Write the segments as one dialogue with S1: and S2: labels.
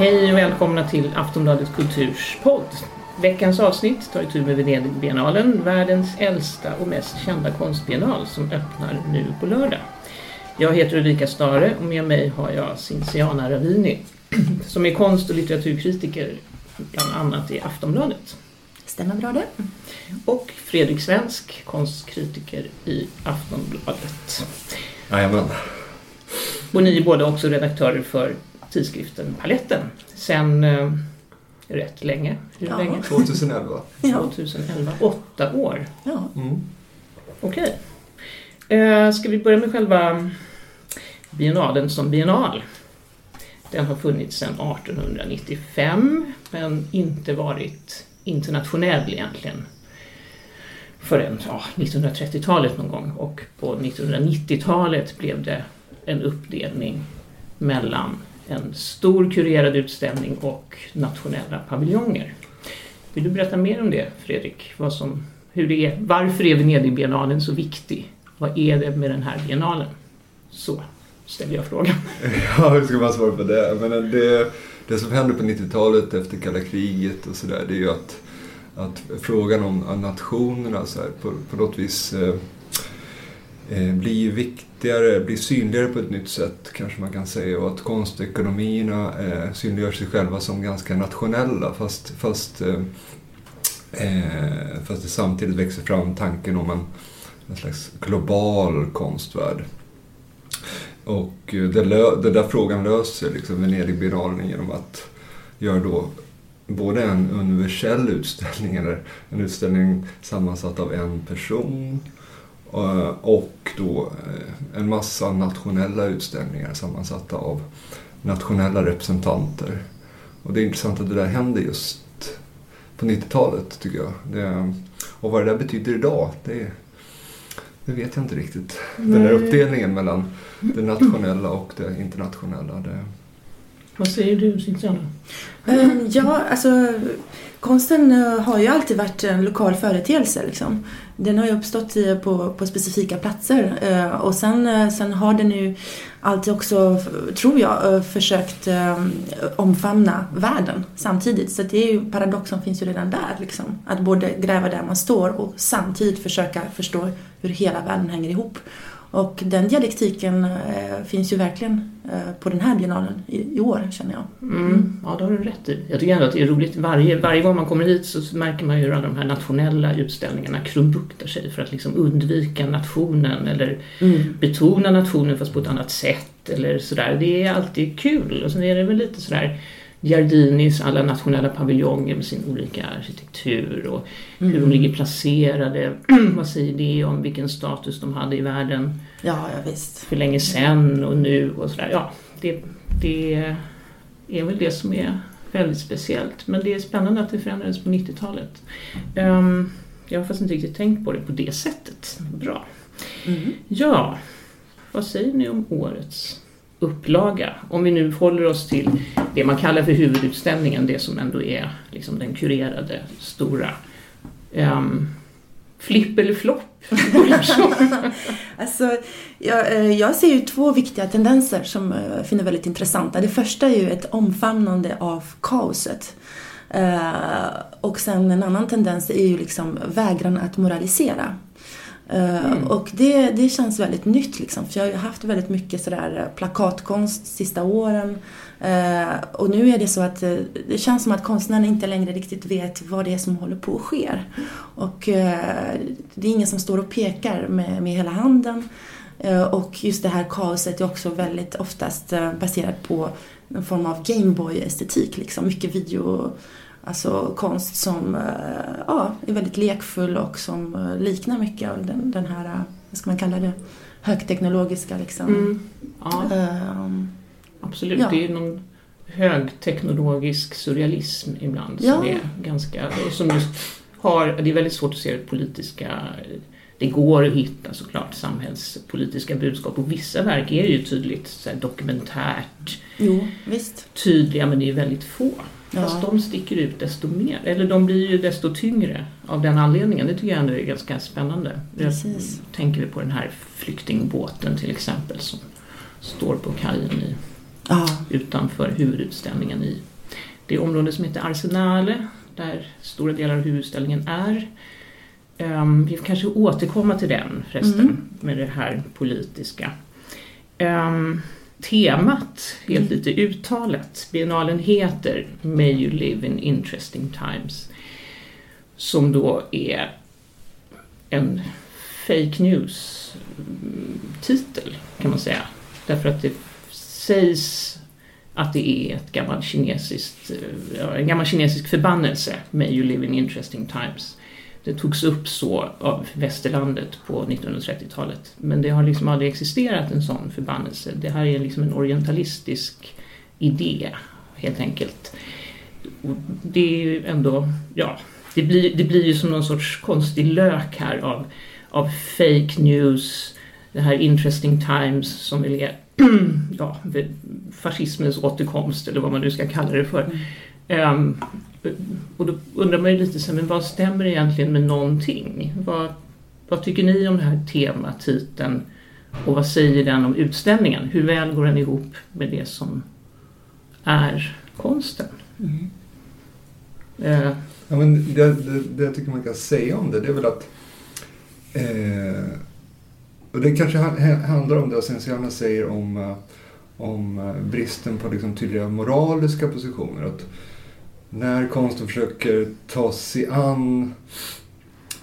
S1: Hej och välkomna till Aftonbladet Kulturs podd. Veckans avsnitt tar itu med Venedigbiennalen, världens äldsta och mest kända konstbiennal som öppnar nu på lördag. Jag heter Ulrika Stare och med mig har jag Cinciana Ravini som är konst och litteraturkritiker bland annat i Aftonbladet.
S2: Stämmer bra det.
S1: Och Fredrik Svensk, konstkritiker i Aftonbladet.
S3: Jajamän.
S1: Och ni är båda också redaktörer för tidskriften Paletten sen eh, rätt länge. Hur
S2: Ja.
S1: länge?
S3: 2011.
S2: Ja.
S1: 2011. Åtta år.
S2: ja.
S3: Mm.
S1: Okej. Eh, ska vi börja med själva biennalen som biennal? Den har funnits sedan 1895 men inte varit internationell egentligen förrän ja, 1930-talet någon gång och på 1990-talet blev det en uppdelning mellan en stor kurerad utställning och nationella paviljonger. Vill du berätta mer om det Fredrik? Vad som, hur det är, varför är Venedigbiennalen så viktig? Vad är det med den här biennalen? Så ställer jag frågan.
S3: Ja, hur ska man svara på det? Jag menar, det, det som hände på 90-talet efter kalla kriget och sådär, det är ju att, att frågan om nationerna så här, på, på något vis eh, eh, Eh, blir viktigare, blir synligare på ett nytt sätt kanske man kan säga och att konstekonomierna eh, synliggör sig själva som ganska nationella fast, fast, eh, eh fast det samtidigt växer fram tanken om en, en slags global konstvärld. Och eh, det lö- den där frågan löser liksom Venedigbiennalen genom att göra då både en universell utställning, eller en utställning sammansatt av en person eh, och då eh, en massa nationella utställningar sammansatta av nationella representanter. Och det är intressant att det där händer just på 90-talet tycker jag. Det, och vad det där betyder idag, det, det vet jag inte riktigt. Den där
S1: Nej.
S3: uppdelningen mellan det nationella och det internationella. Det,
S1: Vad säger du Cinciana?
S2: Eh, ja, alltså konsten eh, har ju alltid varit en lokal företeelse. Liksom. Den har ju uppstått eh, på, på specifika platser eh, och sen, sen har den ju alltid också, tror jag, försökt omfamna världen samtidigt. Så det är ju paradoxen finns ju redan där. Liksom. Att både gräva där man står och samtidigt försöka förstå hur hela världen hänger ihop. Och den dialektiken eh, finns ju verkligen eh, på den här biennalen i, i år, känner jag.
S1: Mm, ja, det har du rätt i. Jag tycker ändå att det är roligt. Varje, varje gång man kommer hit så märker man ju hur alla de här nationella utställningarna krumbuktar sig för att liksom undvika nationen eller betona nationen fast på ett annat sätt eller sådär. Det är alltid kul. Och sen är det väl lite sådär Giardinis alla nationella paviljonger med sin olika arkitektur och hur de ligger placerade. Vad säger det om vilken status de hade i världen
S2: Ja, ja visst.
S1: för länge sedan och nu och sådär. Ja, det, det är väl det som är väldigt speciellt. Men det är spännande att det förändrades på 90-talet. Um, jag har faktiskt inte riktigt tänkt på det på det sättet. Bra.
S2: Mm.
S1: Ja, vad säger ni om årets upplaga? Om vi nu håller oss till det man kallar för huvudutställningen, det som ändå är liksom den kurerade, stora. Um, flipp eller flopp?
S2: Alltså, jag, eh, jag ser ju två viktiga tendenser som jag finner väldigt intressanta. Det första är ju ett omfamnande av kaoset. Eh, och sen en annan tendens är ju liksom vägran att moralisera. Eh, Och det, det känns väldigt nytt liksom. För jag har ju haft väldigt mycket sådär eh, plakatkonst sista åren. Eh, Och nu är det så att det känns som att konstnärerna inte längre riktigt vet vad det är som håller på att ske. Och det är ingen som står och pekar med, med hela handen. Och just det här kaoset är också väldigt oftast baserat på en form av Gameboy-estetik. Liksom. Mycket video, alltså konst som eh, ja, är väldigt lekfull och som eh, liknar mycket av den, den här, eh, vad ska man kalla det, högteknologiska liksom.
S1: Mm. Ja.
S2: Ehm,
S1: Absolut,
S2: Ja.
S1: det är någon högteknologisk surrealism ibland
S2: Ja.
S1: som är ganska, som just har, det är väldigt svårt att se det politiska, det går att hitta såklart samhällspolitiska budskap och vissa verk är ju tydligt så dokumentärt
S2: jo,
S1: tydliga men det är väldigt få.
S2: Ja.
S1: Fast de sticker ut desto mer, eller de blir ju desto tyngre av den anledningen. Det tycker jag ändå är ganska spännande.
S2: Precis.
S1: Jag tänker vi på den här flyktingbåten till exempel som står på kajen i
S2: Ja.
S1: utanför huvudutställningen i det område som heter Arsenale, där stora delar av huvudutställningen är. Um, vi får kanske återkomma till den förresten,
S2: Mm.
S1: med det här politiska. Um, temat, helt lite uttalat, biennalen heter May you live in interesting times. Som då är en fake news mm, kan man säga. Därför att det sägs att det är ett gammalt kinesiskt, eh, en gammal kinesisk förbannelse, May you live in interesting times. Det togs upp så av västerlandet på 1930-talet. Men det har liksom aldrig existerat en sån förbannelse. Det här är liksom en orientalistisk idé, helt enkelt. Och det är ju ändå, ja, det blir, det blir ju som någon sorts konstig lök här av, av fake news, det här interesting times som väl är ja, fascismens återkomst eller vad man nu ska kalla det för. Mm. Ehm, och då undrar man ju lite så men vad stämmer egentligen med någonting? Vad, vad tycker ni om den här tematiteln och vad säger den om utställningen? Hur väl går den ihop med det som är konsten?
S2: Mm.
S1: Eh,
S3: Ja, men det, det, det jag tycker man kan säga om det, det är väl att... Eh, och det kanske ha- ha- handlar om det Asensiana säger om, eh, om eh, bristen på liksom, tydliga moraliska positioner. Att när konsten försöker ta sig an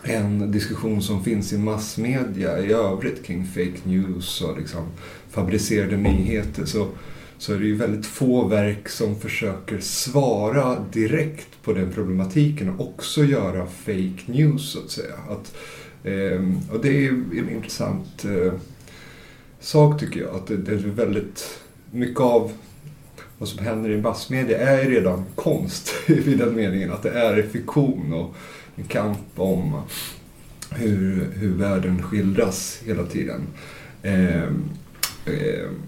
S3: en diskussion som finns i massmedia i övrigt kring fake news och liksom fabricerade nyheter så, så är det ju väldigt få verk som försöker svara direkt på den problematiken och också göra fake news så att säga. Att, eh, och det är en intressant eh, sak tycker jag. Att det, det är väldigt mycket av vad som händer i massmedia är ju redan konst i den meningen att det är fiktion och en kamp om hur, hur världen skildras hela tiden. Ehm, ehm,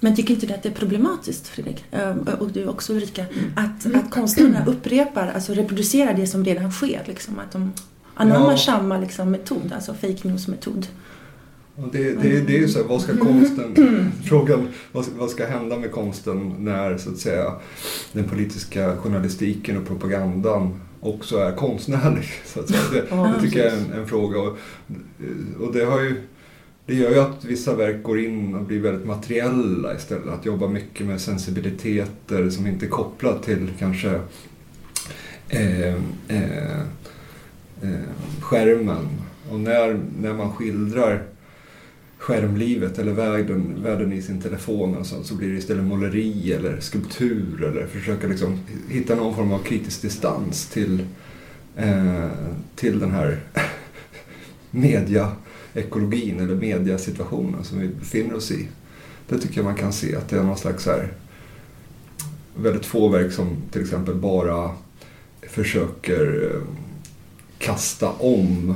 S2: Men tycker inte du att det är problematiskt, Fredrik, Ehm, och du också Ulrika, att, att konstnärerna upprepar, alltså reproducerar det som redan sker? Liksom, att de anammar
S3: Ja.
S2: samma liksom, metod, alltså fake news-metod.
S3: Det, det, det är ju så här, vad ska konsten, frågan, vad, vad ska hända med konsten när så att säga den politiska journalistiken och propagandan också är konstnärlig? Så att säga. Det,
S2: Ja,
S3: det tycker jag är en, en fråga. Och, och det, har ju, det gör ju att vissa verk går in och blir väldigt materiella istället. Att jobba mycket med sensibiliteter som inte är kopplat till kanske eh, eh, eh, skärmen. Och när, när man skildrar skärmlivet eller världen, världen i sin telefon och sånt, så blir det istället måleri eller skulptur eller försöka liksom hitta någon form av kritisk distans till, eh, till den här mediaekologin eller mediasituationen som vi befinner oss i. Det tycker jag man kan se att det är någon slags här, väldigt få verk som till exempel bara försöker eh, kasta om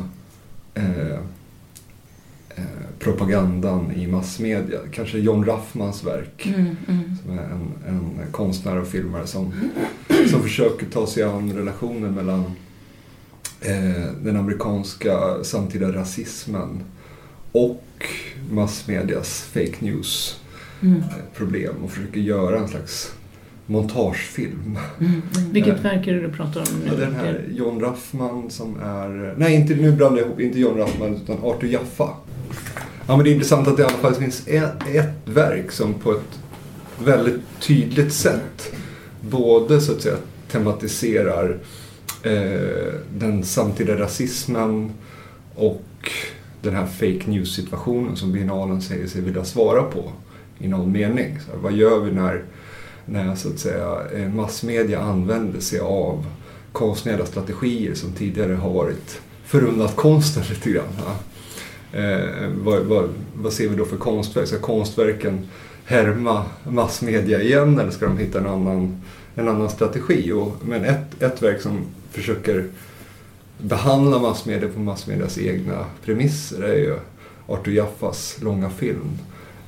S3: eh, propagandan i massmedia. Kanske John Raffmans verk
S2: Mm, mm.
S3: som är en, en konstnär och filmare som, som försöker ta sig an relationen mellan eh, den amerikanska samtida rasismen och massmedias fake news
S2: Mm,
S3: eh, problem och försöker göra en slags montagefilm.
S2: mm, mm.
S1: vilket
S3: Eh.
S1: verk är det du pratar om nu?
S3: Ja, den här John Raffman som är... Nej, inte, nu blandar jag ihop. Inte John Raffman utan Arthur Jaffa. Ja, men det är intressant att det i alla fall finns e- ett, verk som på ett väldigt tydligt sätt både så att säga tematiserar eh, den samtida rasismen och den här fake news-situationen som biennalen säger sig vilja svara på i någon mening. Så här, vad gör vi när, när så att säga, eh, massmedia använder sig av konstnärliga strategier som tidigare har varit förunnat konsten lite grann. Ja. Eh, vad, vad, vad ser vi då för konstverk? Ska konstverken härma massmedia igen eller ska de hitta en annan, en annan strategi? Och, men ett, ett verk som försöker behandla massmedia på massmedias egna premisser är ju Arthur Jaffas långa film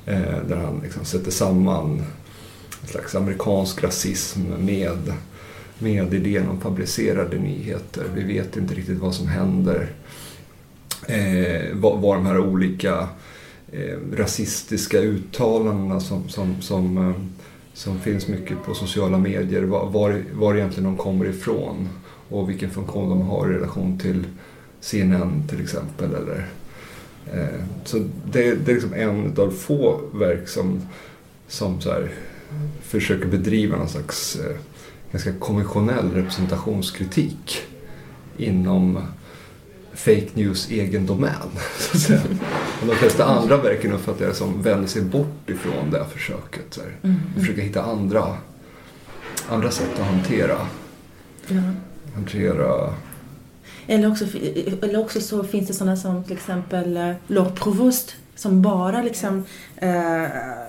S3: eh, där han liksom sätter samman en slags amerikansk rasism med, med idén om fabricerade nyheter. Vi vet inte riktigt vad som händer. Eh, vad, vad de här olika eh, rasistiska uttalandena som, som, som, eh, som finns mycket på sociala medier, var, var, var egentligen de kommer ifrån och vilken funktion de har i relation till CNN till exempel. Eller, eh, så det, det, är liksom en av få verk som, som så här, försöker bedriva någon slags eh, ganska konventionell representationskritik inom fake news egen domän. Så att säga. Och de flesta andra verken uppfattar jag som vänder sig bort ifrån det försöket. Så här. Mm. Försöker hitta andra, andra sätt att hantera, ja. hantera
S2: eller också, eller också så finns det sådana som till exempel uh, Lord Provost som bara liksom, uh,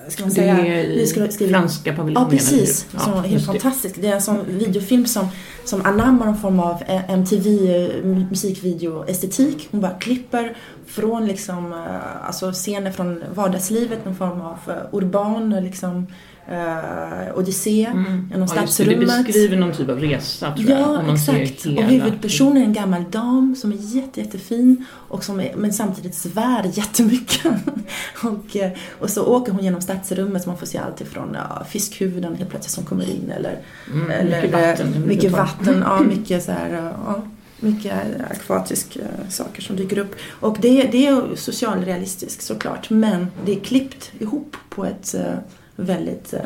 S2: ska man säga...
S1: Det är i skriva, franska paviljongen.
S2: Ja, precis. Ja, som, helt fantastiskt. Det är en sån videofilm som, som anammar någon form av eh, MTV eh, musikvideo-estetik. Hon bara klipper från liksom, eh, alltså scener från vardagslivet, någon form av urban liksom, uh, odyssé mm. genom ja, stadsrummet.
S1: Det beskriver någon typ av resa tror
S2: ja,
S1: jag.
S2: Ja, exakt. Och huvudpersonen är en gammal dam som är jätte, jättefin och som är, men samtidigt svär jättemycket. och, eh, och så åker hon genom stadsrummet så man får se allt ifrån ja, fiskhuvuden helt plötsligt som kommer in eller,
S1: mm, eller mycket vatten.
S2: Mycket vatten, ja, mycket så här, ja, mycket akvatiska saker som dyker upp. Och det, det är socialrealistiskt såklart men det är klippt ihop på ett eh, väldigt, eh,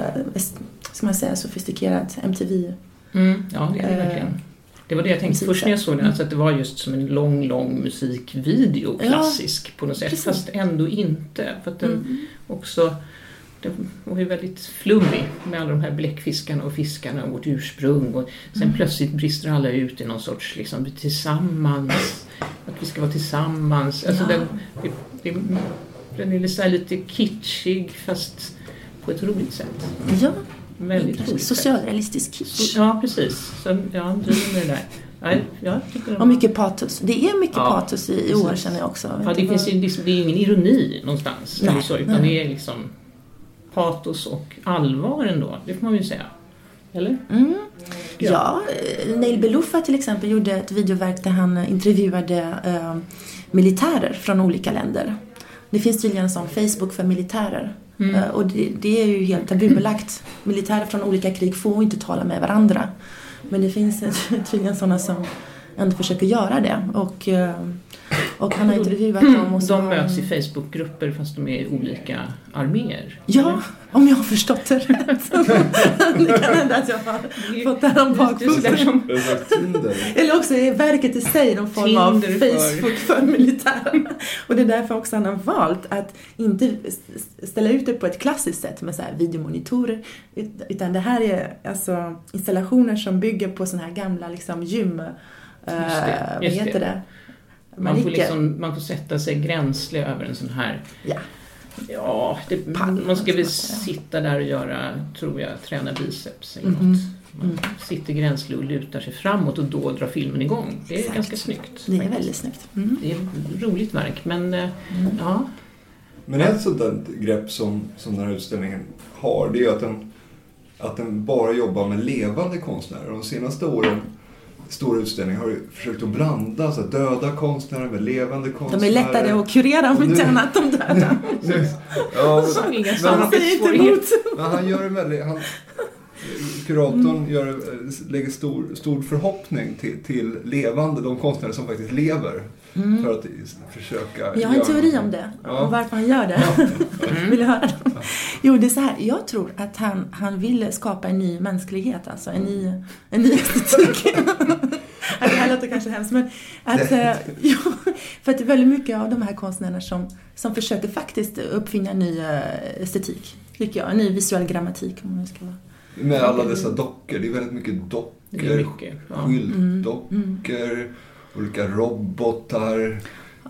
S2: ska man säga, sofistikerat MTV.
S1: Mm, ja, det är det eh, verkligen. Det var det jag tänkte först när jag såg den, alltså att det var just som en lång, lång musikvideo, klassisk ja, på något sätt, precis. fast ändå inte. För att den mm. också, den var ju väldigt flummig med alla de här bläckfiskarna och fiskarna och vårt ursprung. Och sen mm. plötsligt brister alla ut i någon sorts liksom, tillsammans, att vi ska vara tillsammans. Alltså ja. den, det, den är lite kitschig fast på ett roligt sätt.
S2: Ja,
S1: väldigt roligt
S2: Socialrealistisk kitsch.
S1: Ja, precis. Så, ja, driver med det där. Ja, jag
S2: tycker och mycket patos. Det är mycket ja, patos i år känner jag också.
S1: Ja, det, finns ju, liksom, det är ingen ironi någonstans. Nej, så, utan nej. det är liksom patos och allvar ändå. Det får man ju säga. Eller?
S2: Mm. Ja. ja, eh, Neil Beluffa till exempel gjorde ett videoverk där han intervjuade uh, militärer från olika länder. Det finns tydligen en sån Facebook för militärer. Mm. Eh, och det, det, är ju helt tabubelagt. Militärer från olika krig får inte tala med varandra. Men det finns tydligen sådana som ändå försöker göra det. Och, eh, och han har intervjuat dem. Och
S1: så de möts i Facebookgrupper fast de är i olika arméer?
S2: Ja, eller? om jag har förstått det rätt. det kan hända att jag har fått det här om bakfoten. Eller också är verket i sig någon form Tinder av Facebook för, för militären. Och det är därför också han har valt att inte ställa ut det på ett klassiskt sätt med så här videomonitorer. Utan det här är alltså installationer som bygger på sådana här gamla liksom gym... Just det, just vad heter det? det?
S1: Man får, liksom, man får sätta sig gränslig över en sån här
S2: ja.
S1: Ja, det, man ska väl sitta där och göra, tror jag, träna biceps eller mm. något. Man mm. sitter gränslig och lutar sig framåt och då drar filmen igång. Det är Exakt. ganska snyggt.
S2: Det är väldigt snyggt.
S1: Mm. Det är ett roligt verk, men mm. ja.
S3: Men ett där grepp som, som den här utställningen har, det är att den, att den bara jobbar med levande konstnärer. De senaste åren stora utställningar har försökt att blanda så döda konstnärer med levande konstnärer.
S2: De är lättare att kurera om inte annat, de döda.
S1: ja, Som inga
S3: men han gör en väldigt... Han, kuratorn mm. gör, lägger stor, stor förhoppning till, till levande, de konstnärer som faktiskt lever. Mm. För att försöka
S2: Jag har en teori om det, ja. om varför han gör det. Mm. vill du höra den? Jo, det är så här. Jag tror att han, han ville skapa en ny mänsklighet, alltså en ny, en ny estetik. det här låter kanske hemskt, men att, äh, jo, för att det är väldigt mycket av de här konstnärerna som, som försöker faktiskt uppfinna en ny äh, estetik, tycker jag. En ny visuell grammatik, om man ska vara.
S3: Med alla dessa dockor, det är väldigt mycket dockor, mycket, ja. skyltdockor, mm. Olika robotar.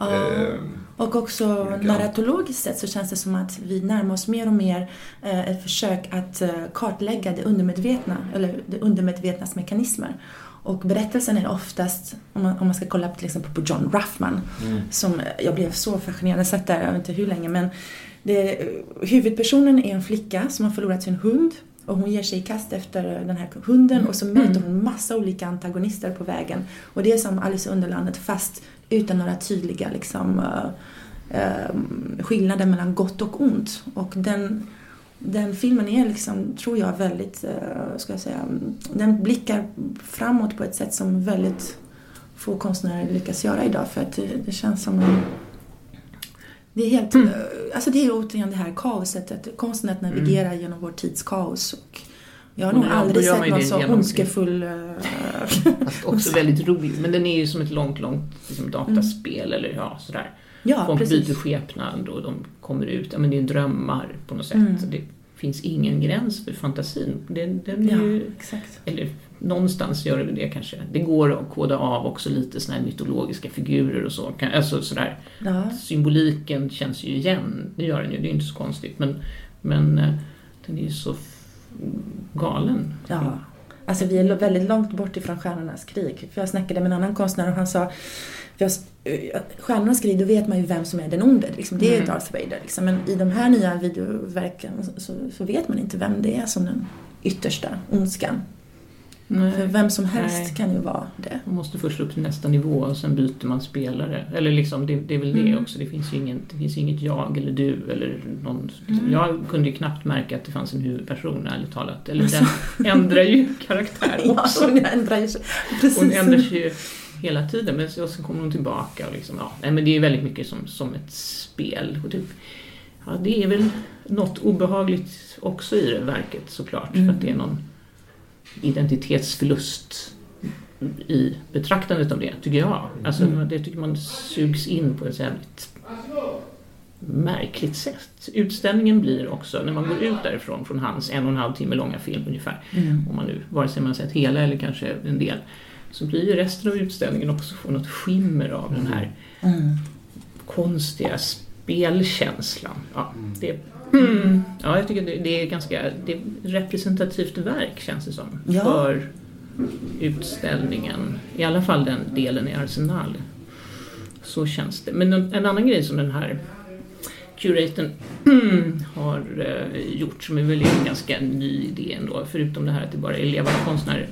S2: Ja. Eh, och också olika... narratologiskt sett så känns det som att vi närmar oss mer och mer eh, ett försök att eh, kartlägga det undermedvetna, eller det undermedvetnas mekanismer. Och berättelsen är oftast, om man, om man ska kolla på, till exempel på John Ruffman, mm. som jag blev så fascinerad, jag sett där, jag vet inte hur länge, men det, huvudpersonen är en flicka som har förlorat sin hund och hon ger sig i kast efter den här hunden och så mm. möter hon massa olika antagonister på vägen. Och det är som Alice i Underlandet fast utan några tydliga liksom, uh, uh, skillnader mellan gott och ont. Och den, den filmen är liksom, tror jag, väldigt, uh, ska jag säga, den blickar framåt på ett sätt som väldigt få konstnärer lyckas göra idag för att det, det känns som en det är helt, mm. alltså det är återigen det här kaoset, att konsten att navigera mm. genom vår tids kaos. Och jag har nog aldrig sett någon så ondskefull...
S1: Fast också väldigt rolig, men den är ju som ett långt, långt liksom, dataspel mm. eller ja, sådär.
S2: Ja,
S1: Folk byter skepnad och de kommer ut, ja men det är drömmar på något sätt. Mm. Det finns ingen gräns för fantasin. Den, den
S2: ja,
S1: ju,
S2: exakt.
S1: Eller någonstans gör det det kanske. Det går att koda av också lite såna här mytologiska figurer och så. Alltså sådär.
S2: Ja.
S1: Symboliken känns ju igen, det gör den ju, det är inte så konstigt. Men, men eh, den är ju så galen.
S2: Ja. Alltså vi är väldigt långt bort ifrån Stjärnornas krig. För jag snackade med en annan konstnär och han sa jag, Stjärnornas krig, då vet man ju vem som är den onde. Liksom. Det är mm. Darth Vader. Liksom. Men i de här nya videoverken så, så, vet man inte vem det är som den yttersta ondskan. Nej. För vem som helst Nej. kan ju vara det.
S1: Man måste först upp till nästa nivå och sen byter man spelare. Eller liksom, det, det är väl det mm. också. Det finns ju inget, det finns inget jag eller du eller någon. Mm. Jag kunde ju knappt märka att det fanns en huvudperson ärligt talat. Eller den ändrar ju karaktär också.
S2: ja, hon ändrar ju
S1: Precis. Hon ändrar sig ju hela tiden. Men så, sen kommer hon tillbaka och liksom, ja. Nej, men det är väldigt mycket som, som ett spel. Och typ, ja, det är väl något obehagligt också i det verket såklart. Mm. För att det är någon identitetsförlust i betraktandet av det, tycker jag. Alltså, mm. Det tycker man sugs in på ett väldigt märkligt sätt. Utställningen blir också, när man går ut därifrån från hans en och en halv timme långa film ungefär, mm. om man nu, vare sig man sett hela eller kanske en del, så blir ju resten av utställningen också få något skimmer av den här mm. konstiga spelkänslan. Ja, det Mm. Ja, jag tycker det, är ganska det är representativt verk känns det som. Ja. För utställningen. I alla fall den delen i Arsenal. Så känns det. Men en, annan grej som den här curatorn har uh, gjort som är väl en ganska ny idé ändå, förutom det här att det bara är levande konstnärer,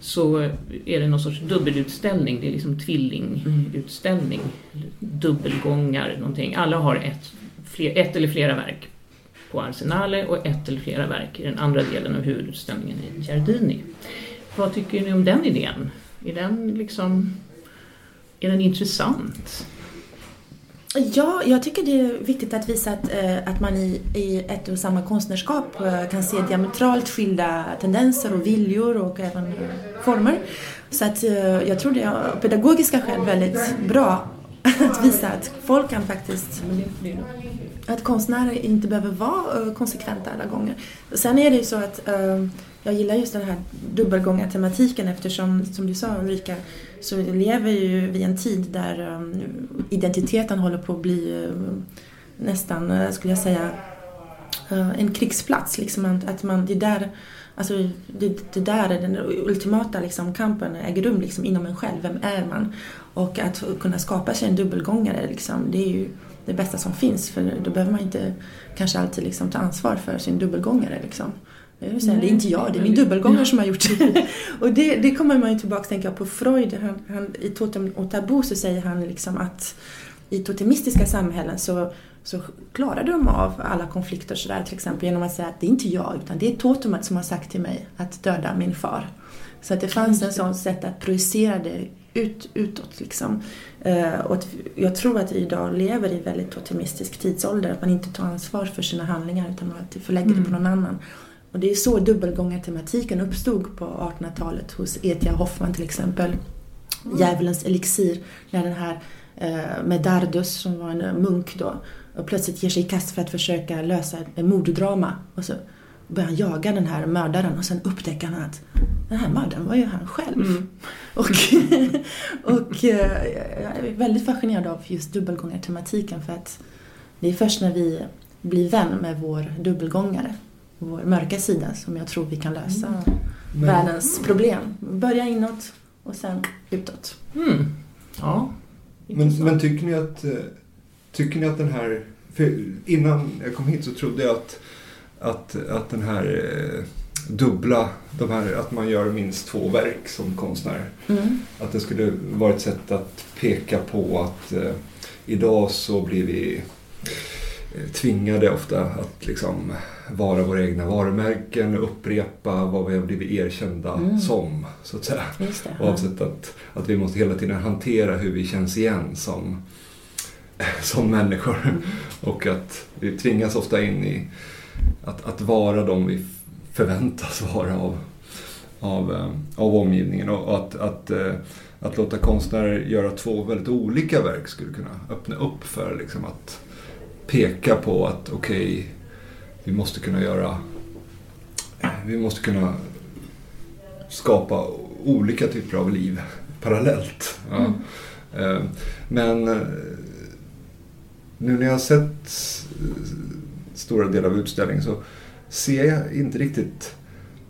S1: så är det någon sorts dubbelutställning, det är liksom tvillingutställning, mm. dubbelgångar, någonting. Alla har ett, fler, ett eller flera verk på Arsenale och ett eller flera verk i den andra delen av huvudutställningen i Giardini. Vad tycker ni om den idén? Är den, liksom, är den intressant?
S2: Ja, jag tycker det är viktigt att visa att, eh, att man i, i ett och samma konstnärskap eh, kan se diametralt skilda tendenser och viljor och även eh, former. Så att jag tror det är av pedagogiska skäl väldigt bra att visa att folk kan faktiskt att konstnärer inte behöver vara eh, konsekventa alla gånger. Sen är det ju så att uh, jag gillar just den här dubbelgångartematiken eftersom, som du sa Ulrika, så lever ju vi i en tid där um, identiteten håller på att bli uh, nästan, skulle jag säga, en krigsplats. Liksom, att man, det där Alltså det, det där är den ultimata liksom, kampen äger rum liksom, inom en själv. Vem är man? Och att kunna skapa sig en dubbelgångare, liksom, det är ju det bästa som finns för då behöver man inte kanske alltid liksom ta ansvar för sin dubbelgångare. Liksom. Jag säga, det är inte jag, det är min dubbelgångare som har gjort det. och det, det kommer man ju tillbaka tänka på Freud. Han, han, I Totem och Tabu så säger han liksom att i totemistiska samhällen så, så klarar de av alla konflikter sådär till exempel genom att säga att det är inte jag utan det är totemet som har sagt till mig att döda min far. Så att det fanns en sån sätt att projicera det ut, utåt. Liksom. Uh, och jag tror att vi idag lever i en väldigt totemistisk tidsålder, att man inte tar ansvar för sina handlingar utan man förlägger mm. det på mm. någon annan. Och det är så dubbelgångartematiken uppstod på 1800-talet hos Etia Hoffman till exempel. Mm. Djävulens elixir, när den här uh, Medardus som var en munk då och plötsligt ger sig i kast för att försöka lösa en morddrama. Och så börjar han jaga den här mördaren och sen upptäcker han att den här mördaren var ju han själv. Mm. Och, och eh, jag är väldigt fascinerad av just dubbelgångartematiken för att det är först när vi blir vän med vår dubbelgångare, vår mörka sida, som jag tror vi kan lösa mm. världens problem. Börja inåt och sen utåt.
S1: Mm. Ja.
S3: Men, men tycker ni att, eh, tycker ni att den här, innan jag kom hit så trodde jag att, att, att den här eh, dubbla, de här, att man gör minst två verk som konstnär. Mm. Att det skulle vara ett sätt att peka på att eh, idag så blir vi eh, tvingade ofta att liksom vara våra egna varumärken, upprepa vad vi har blivit erkända
S2: Mm.
S3: som. Så att säga.
S2: Just det. ja.
S3: Oavsett att, att vi måste hela tiden hantera hur vi känns igen som, som människor.
S2: Mm.
S3: Och att vi tvingas ofta in i att, att vara de vi förväntas vara av, av, eh, av omgivningen. Och att, att, eh, att låta konstnärer göra två väldigt olika verk skulle kunna öppna upp för liksom att peka på att okej, vi måste kunna göra vi måste kunna skapa olika typer av liv parallellt. Ja.
S2: Mm.
S3: Eh, Men eh, nu när jag har sett eh, stora delar av utställningen så ser jag inte riktigt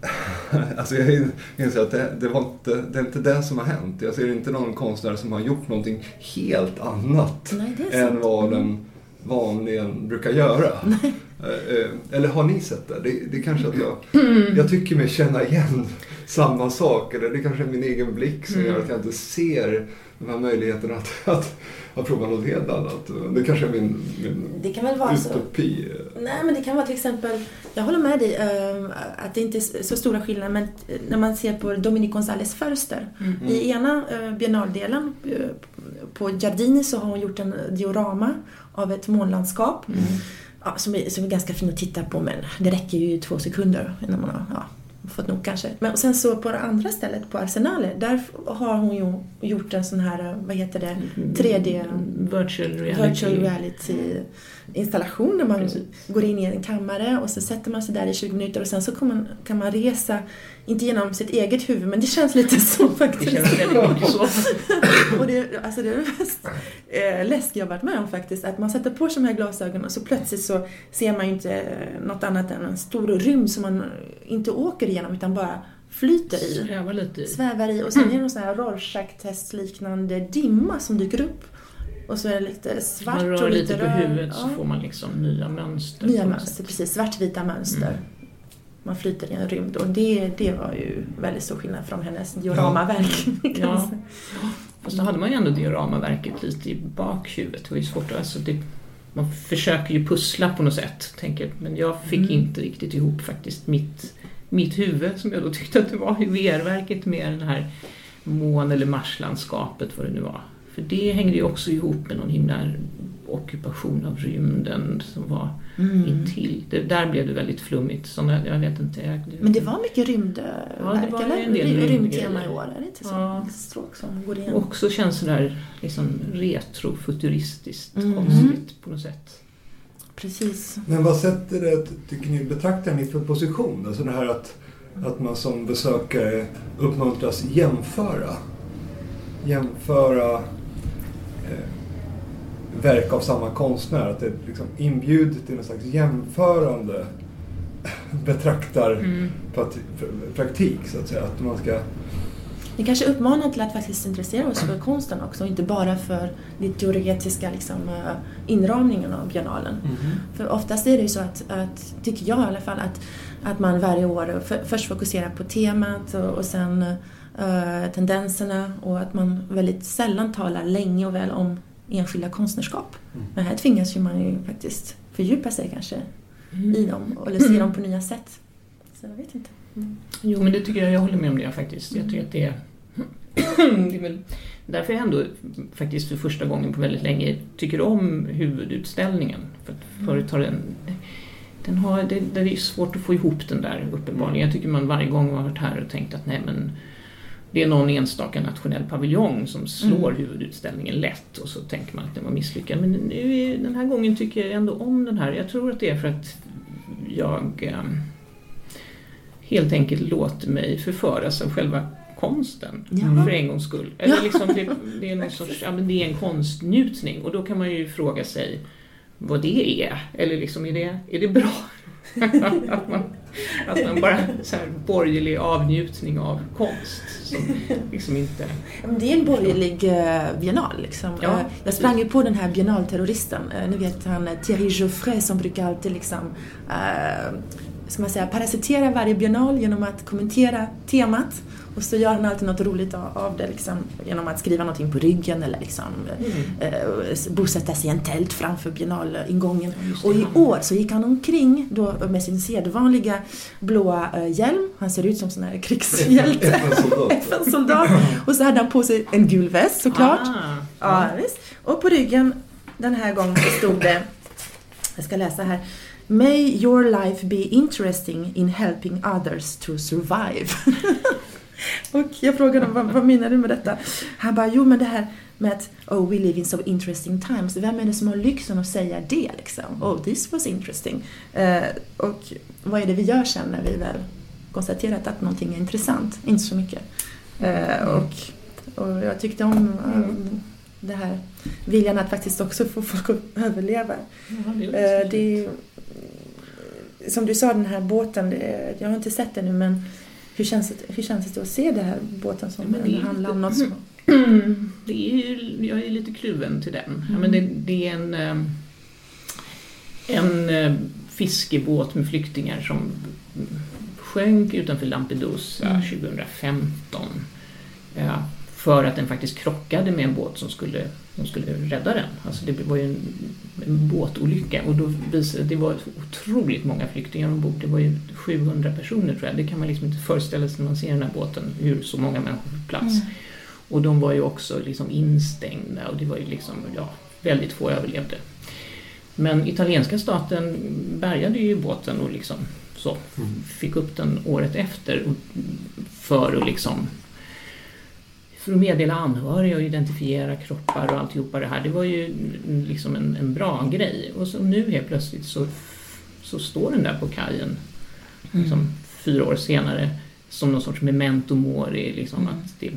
S3: Alltså jag inser att det, det, var inte, det är inte det som har hänt. Jag ser inte någon konstnär som har gjort någonting helt annat
S2: Nej,
S3: än vad
S2: Mm.
S3: den vanligen brukar göra. Eh, eh, Eller har ni sett det? Det, det är kanske att jag, jag tycker mig känna igen samma sak. Eller det kanske är min egen blick som
S1: Mm.
S3: gör att jag inte ser de här möjligheterna att, att, att prova något helt annat. Det kanske är min, min
S2: Det kan väl vara så.
S3: utopi.
S2: Nej, men det kan vara till exempel, jag håller med dig eh, att det inte är så stora skillnader, men när man ser på Dominique González Förster.
S1: Mm.
S2: I ena uh, biennaldelen eh, på Giardini så har hon gjort en diorama av ett månlandskap.
S1: Mm.
S2: Ja, som, är, som är ganska fin att titta på men det räcker ju två sekunder innan man har ja, fått nog kanske. Men och sen så på det andra stället, på Arsenale, där har hon ju gjort en sån här, vad heter det, 3D
S1: Virtual reality.
S2: virtual reality installation där man
S1: Precis.
S2: går in i en kammare och så sätter man sig där i 20 minuter och sen så kan man, kan man resa, inte genom sitt eget huvud men det känns lite så
S1: Det
S2: faktiskt.
S1: känns väldigt mycket så.
S2: och det, alltså det är det mest eh, läskiga jag varit med om faktiskt. Att man sätter på sig de här glasögonen och så plötsligt så ser man ju inte något annat än en stor rymd som man inte åker igenom utan bara flyter i.
S1: Sväva lite i.
S2: Svävar i och sen är det någon sån här Rorschach-test-liknande dimma som dyker upp. Och så är det lite svart
S1: man
S2: och
S1: rör
S2: lite
S1: lite på
S2: röd.
S1: huvudet så
S2: Ja.
S1: får man liksom nya mönster.
S2: Nya mönster,
S1: sätt.
S2: precis. Svartvita mönster.
S1: Mm.
S2: Man flyter i en rymd och det, det var ju väldigt stor skillnad från hennes dioramaverk. man
S1: Ja.
S2: säga.
S1: Fast då hade man ju ändå dioramaverket lite i bakhuvudet. Det var ju svårt att, alltså det, man försöker ju pussla på något sätt, tänker. Men jag fick
S2: Mm.
S1: inte riktigt ihop faktiskt mitt, mitt huvud, som jag då tyckte att det var i VR-verket med den här mån eller marslandskapet, vad det nu var. För det hängde ju också ihop med någon himla ockupation av rymden som var
S2: Mm.
S1: intill. Det, där blev det väldigt flummigt. Såna, jag vet inte. Jag,
S2: Men det var mycket rymdverk,
S1: Ja, det var
S2: eller?
S1: en del.
S2: Rymdtema i år, är det inte så?
S1: Ja.
S2: Stråk som går igen.
S1: också känns sådär liksom retrofuturistiskt
S2: Mm.
S1: konstigt på något sätt.
S2: Precis.
S3: Men vad sätter det, tycker ni, betraktar ni för position? Alltså det här att, att man som besökare uppmuntras jämföra. Jämföra eh, verk av samma konstnär. Att det liksom inbjuder till en slags jämförande betraktar
S1: Mm.
S3: praktik så att säga. Att man ska...
S2: Det kanske uppmanar till att faktiskt intressera oss för konsten också, inte bara för den teoretiska liksom, eh, inramningen av biennalen. För oftast är det ju så att, att tycker jag i alla fall, att, att man varje år för, först fokuserar på temat och, och sen eh, tendenserna och att man väldigt sällan talar länge och väl om enskilda konstnärskap.
S3: Mm.
S2: Men här tvingas ju man ju faktiskt fördjupa sig kanske
S1: Mm.
S2: i dem eller se dem på nya sätt. Så jag vet inte.
S1: Jo, men det tycker jag, jag håller med om det faktiskt. Jag tycker att det är, det är väl därför jag ändå faktiskt för första gången på väldigt länge tycker om huvudutställningen. För att förut har den, den har, det, det är svårt att få ihop den där uppenbarligen. Jag tycker man varje gång har varit här och tänkt att nej men det är någon enstaka nationell paviljong som slår
S2: Mm.
S1: huvudutställningen lätt och så tänker man att den var misslyckad. Men nu, den här gången tycker jag ändå om den här. Jag tror att det är för att jag eh, helt enkelt låter mig förföras av själva konsten.
S2: Ja.
S1: För en gångs skull. Eller liksom det, det, är någon sorts, ja, men det är en konstnjutning och då kan man ju fråga sig vad det är. Eller liksom, är det, är det bra? att, man, bara så här borgerlig avnjutning av konst som liksom inte...
S2: Det är en borgerlig eh, biennal. Liksom.
S1: Ja,
S2: Eh, jag sprang ju på den här biennalterroristen. Eh, ni vet han Thierry Geoffrey som brukar alltid liksom, ska man säga, parasitera varje biennal genom att kommentera temat. Och så gör han alltid något roligt av det liksom, genom att skriva någonting på ryggen eller liksom, mm. eh, bosätta sig i en tält framför biennalingången. Och i år så gick han omkring då med sin sedvanliga blåa eh, hjälm. Han ser ut som sån här krigshjälte. FN-soldat. och så hade han på sig en gul väst såklart. Ah. Ja, visst. Och på ryggen den här gången stod det, jag ska läsa här. May your life be interesting in helping others to survive. och jag frågade honom, vad, vad menar du med detta? Han bara, jo men det här med att oh we live in so interesting times. Vem är det som har lyxen att säga det liksom? Oh this was interesting. Uh, och vad är det vi gör sen när vi väl konstaterat att någonting är intressant? Inte så mycket. Uh, och, och jag tyckte om um, det här viljan att faktiskt också få folk att överleva. Ja, det, är det som du sa, den här båten, det, jag har inte sett den nu men hur känns det, hur känns det att se den här båten som ja, handlar om något som...
S1: Det är, jag är lite kluven till den. Mm. Ja, men det, det, är en, eh, en eh, fiskebåt med flyktingar som sjönk utanför Lampedusa mm. 2015. Ja, för att den faktiskt krockade med en båt som skulle, som skulle rädda den. Alltså det var ju en, en båtolycka och då visade, det var otroligt många flyktingar ombord. Det var ju 700 personer tror jag. Det kan man liksom inte föreställa sig när man ser den här båten, hur så många människor på plats. Mm. Och de var ju också liksom instängda och det var ju liksom, ja, väldigt få överlevde. Men italienska staten bärgade ju båten och liksom så, mm. fick upp den året efter för att liksom för att meddela anhöriga och identifiera kroppar och alltihopa det här. Det var ju liksom en, en bra grej. Och så nu helt plötsligt så, så står den där på kajen liksom, mm. fyra år senare som någon sorts memento mori. Liksom, mm. att det,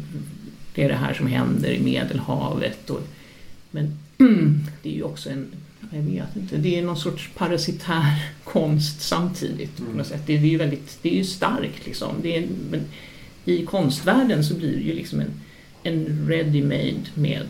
S1: det, är det här som händer i Medelhavet. Och, men det är ju också en jag vet inte, det är någon sorts parasitär konst samtidigt. Mm. På något sätt. Det, är ju väldigt, det är ju starkt liksom. Det är, men I konstvärlden så blir det ju liksom en, en ready-made med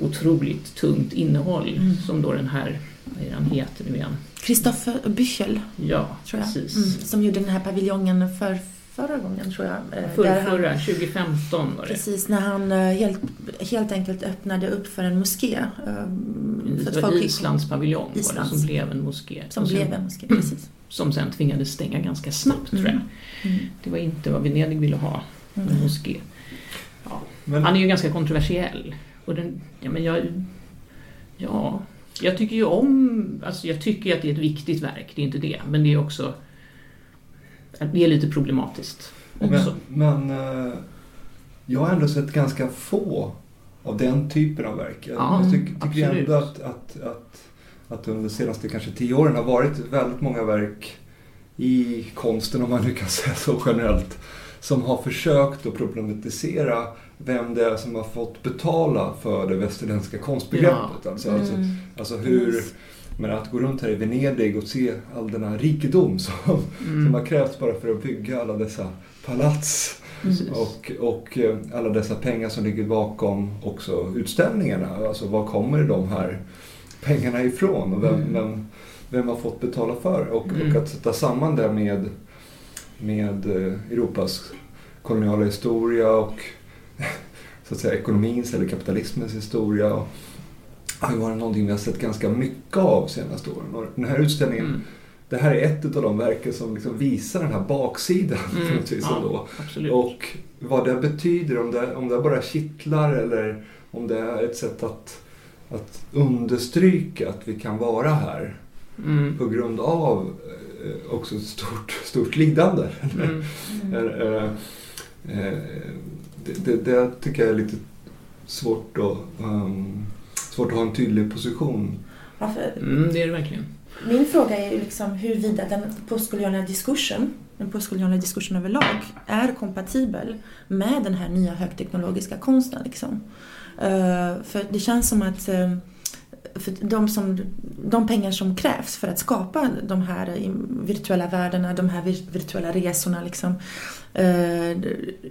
S1: otroligt tungt innehåll mm. som då den här, vad är han heter nu igen?
S2: Christopher Büchel.
S1: Ja, precis. Mm,
S2: som gjorde den här paviljongen för förra gången tror jag.
S1: Eh, förra, förra 2015 var det.
S2: Precis, när han eh, helt, helt enkelt öppnade upp för en moské.
S1: Eh, för det var Islands paviljong Islands. Var det, som blev en moské.
S2: Som sen, blev en moské, precis.
S1: Som sen tvingades stänga ganska snabbt mm. tror jag. Mm. Det var inte vad Venedig ville ha, en mm. moské. Men, han är ju ganska kontroversiell. Och den, ja, men jag, ja, jag tycker ju om, alltså jag tycker att det är ett viktigt verk, det är inte det, men det är också det är lite problematiskt också.
S3: Men, men eh, jag har ändå sett ganska få av den typen av verk. Ja, jag tycker, tycker ändå att, att, att, att under de senaste kanske tio åren har varit väldigt många verk i konsten, om man nu kan säga så generellt, som har försökt att problematisera vem det är som har fått betala för det västerländska konstbegreppet. Ja. Alltså, alltså, mm. alltså, hur, men att gå runt här i Venedig och se all den här rikedom som, mm. som har krävts bara för att bygga alla dessa palats. Och, och eh, alla dessa pengar som ligger bakom också utställningarna. Alltså var kommer de här pengarna ifrån och vem, mm. vem, vem har fått betala för och, mm. och att sätta samman det med, med eh, Europas koloniala historia och så att säga, ekonomins eller kapitalismens historia. Och, har ju varit någonting vi har sett ganska mycket av de senaste åren. Och den här utställningen, mm. det här är ett av de verken som liksom visar den här baksidan mm. på något vis ja, Och vad det betyder, om det, om det bara kittlar eller om det är ett sätt att, att understryka att vi kan vara här mm. på grund av eh, också ett stort, stort lidande. Mm. Det, det, det, tycker jag är lite svårt att um, svårt att ha en tydlig position.
S1: Ja, mm, det är det verkligen.
S2: Min fråga är liksom huruvida den postkoloniala diskursen, den postkoloniala diskursen överlag, är kompatibel med den här nya högteknologiska konsten. Liksom. Uh, för det känns som att uh, för de, som, de pengar som krävs för att skapa de här virtuella världarna, de här virtuella resorna. Liksom, eh,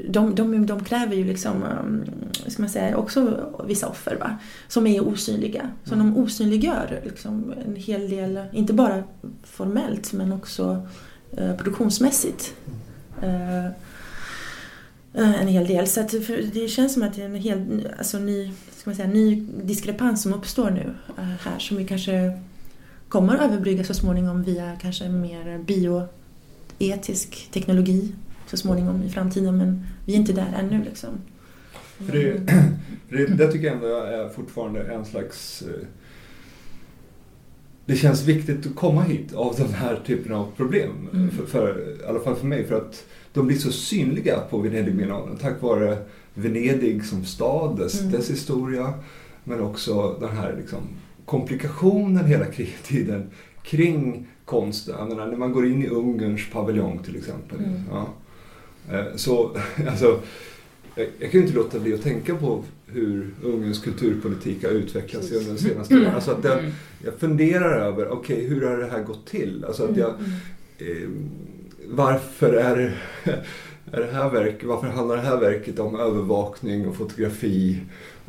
S2: de, de, de kräver ju liksom, eh, ska man säga, också vissa offer va? som är osynliga. Så mm. de osynliggör liksom en hel del, inte bara formellt men också eh, produktionsmässigt. Eh, en hel del. Så det känns som att det är en hel, alltså ny, ska man säga, ny diskrepans som uppstår nu eh, här som vi kanske kommer att överbrygga så småningom via kanske mer bioetisk teknologi så småningom i framtiden men vi är inte där ännu liksom.
S3: För det, för det, det tycker jag ändå är fortfarande en slags... Eh, det känns viktigt att komma hit av den här typen av problem. Mm. För, för, I alla fall för mig. För att de blir så synliga på Venedigbiennalen tack vare Venedig som stad, dess, mm. dess historia. Men också den här liksom, komplikationen hela tiden kring konsten. Jag menar, när man går in i Ungerns paviljong till exempel. Mm. Ja. Eh, så, alltså, jag, jag kan ju inte låta bli att tänka på hur Ungerns kulturpolitik har utvecklats under de senaste åren. Alltså att jag, jag funderar över, okej okay, hur har det här gått till? Alltså att jag, eh, varför är det, är det här verk, varför handlar det här verket om övervakning och fotografi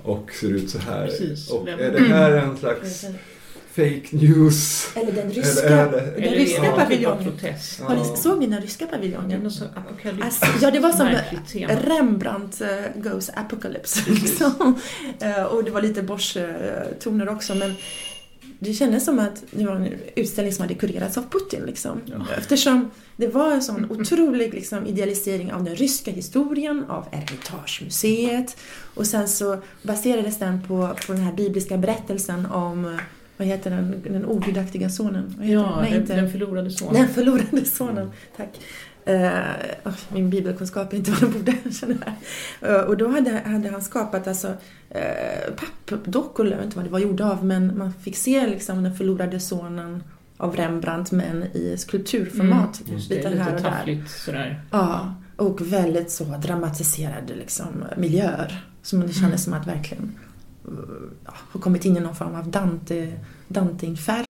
S3: och ser ut så här? Precis. Och är det här en slags fake news?
S2: Eller den ryska, eller det, den ryska ja, paviljongen. Har ni, såg ni den ryska paviljongen? Alltså, ja, det var som Rembrandt uh, Goes Apocalypse. Liksom. Uh, och det var lite Bosch-toner också. Men det kändes som att det var en utställning som hade kurerats av Putin. Liksom. Ja. Eftersom det var en sån otrolig liksom, idealisering av den ryska historien, av Ermitagemuseet. Och sen så baserades den på, på den här bibliska berättelsen om vad heter den, den ogudaktiga sonen?
S1: ja, Nej, den, den förlorade sonen.
S2: Den förlorade sonen, mm. tack. Uh, min bibelkunskap är inte vad den borde, känner jag. Uh, och då hade, hade han skapat alltså, uh, pappdockor, jag vet inte vad det var gjorda av, men man fick se liksom den förlorade sonen av Rembrandt men i skulpturformat.
S1: Mm, lite här och där. Sådär.
S2: Ja, och väldigt så dramatiserade liksom, miljöer. Som det kändes mm. som att verkligen ja, har kommit in i någon form av Dante, Dante-infärg.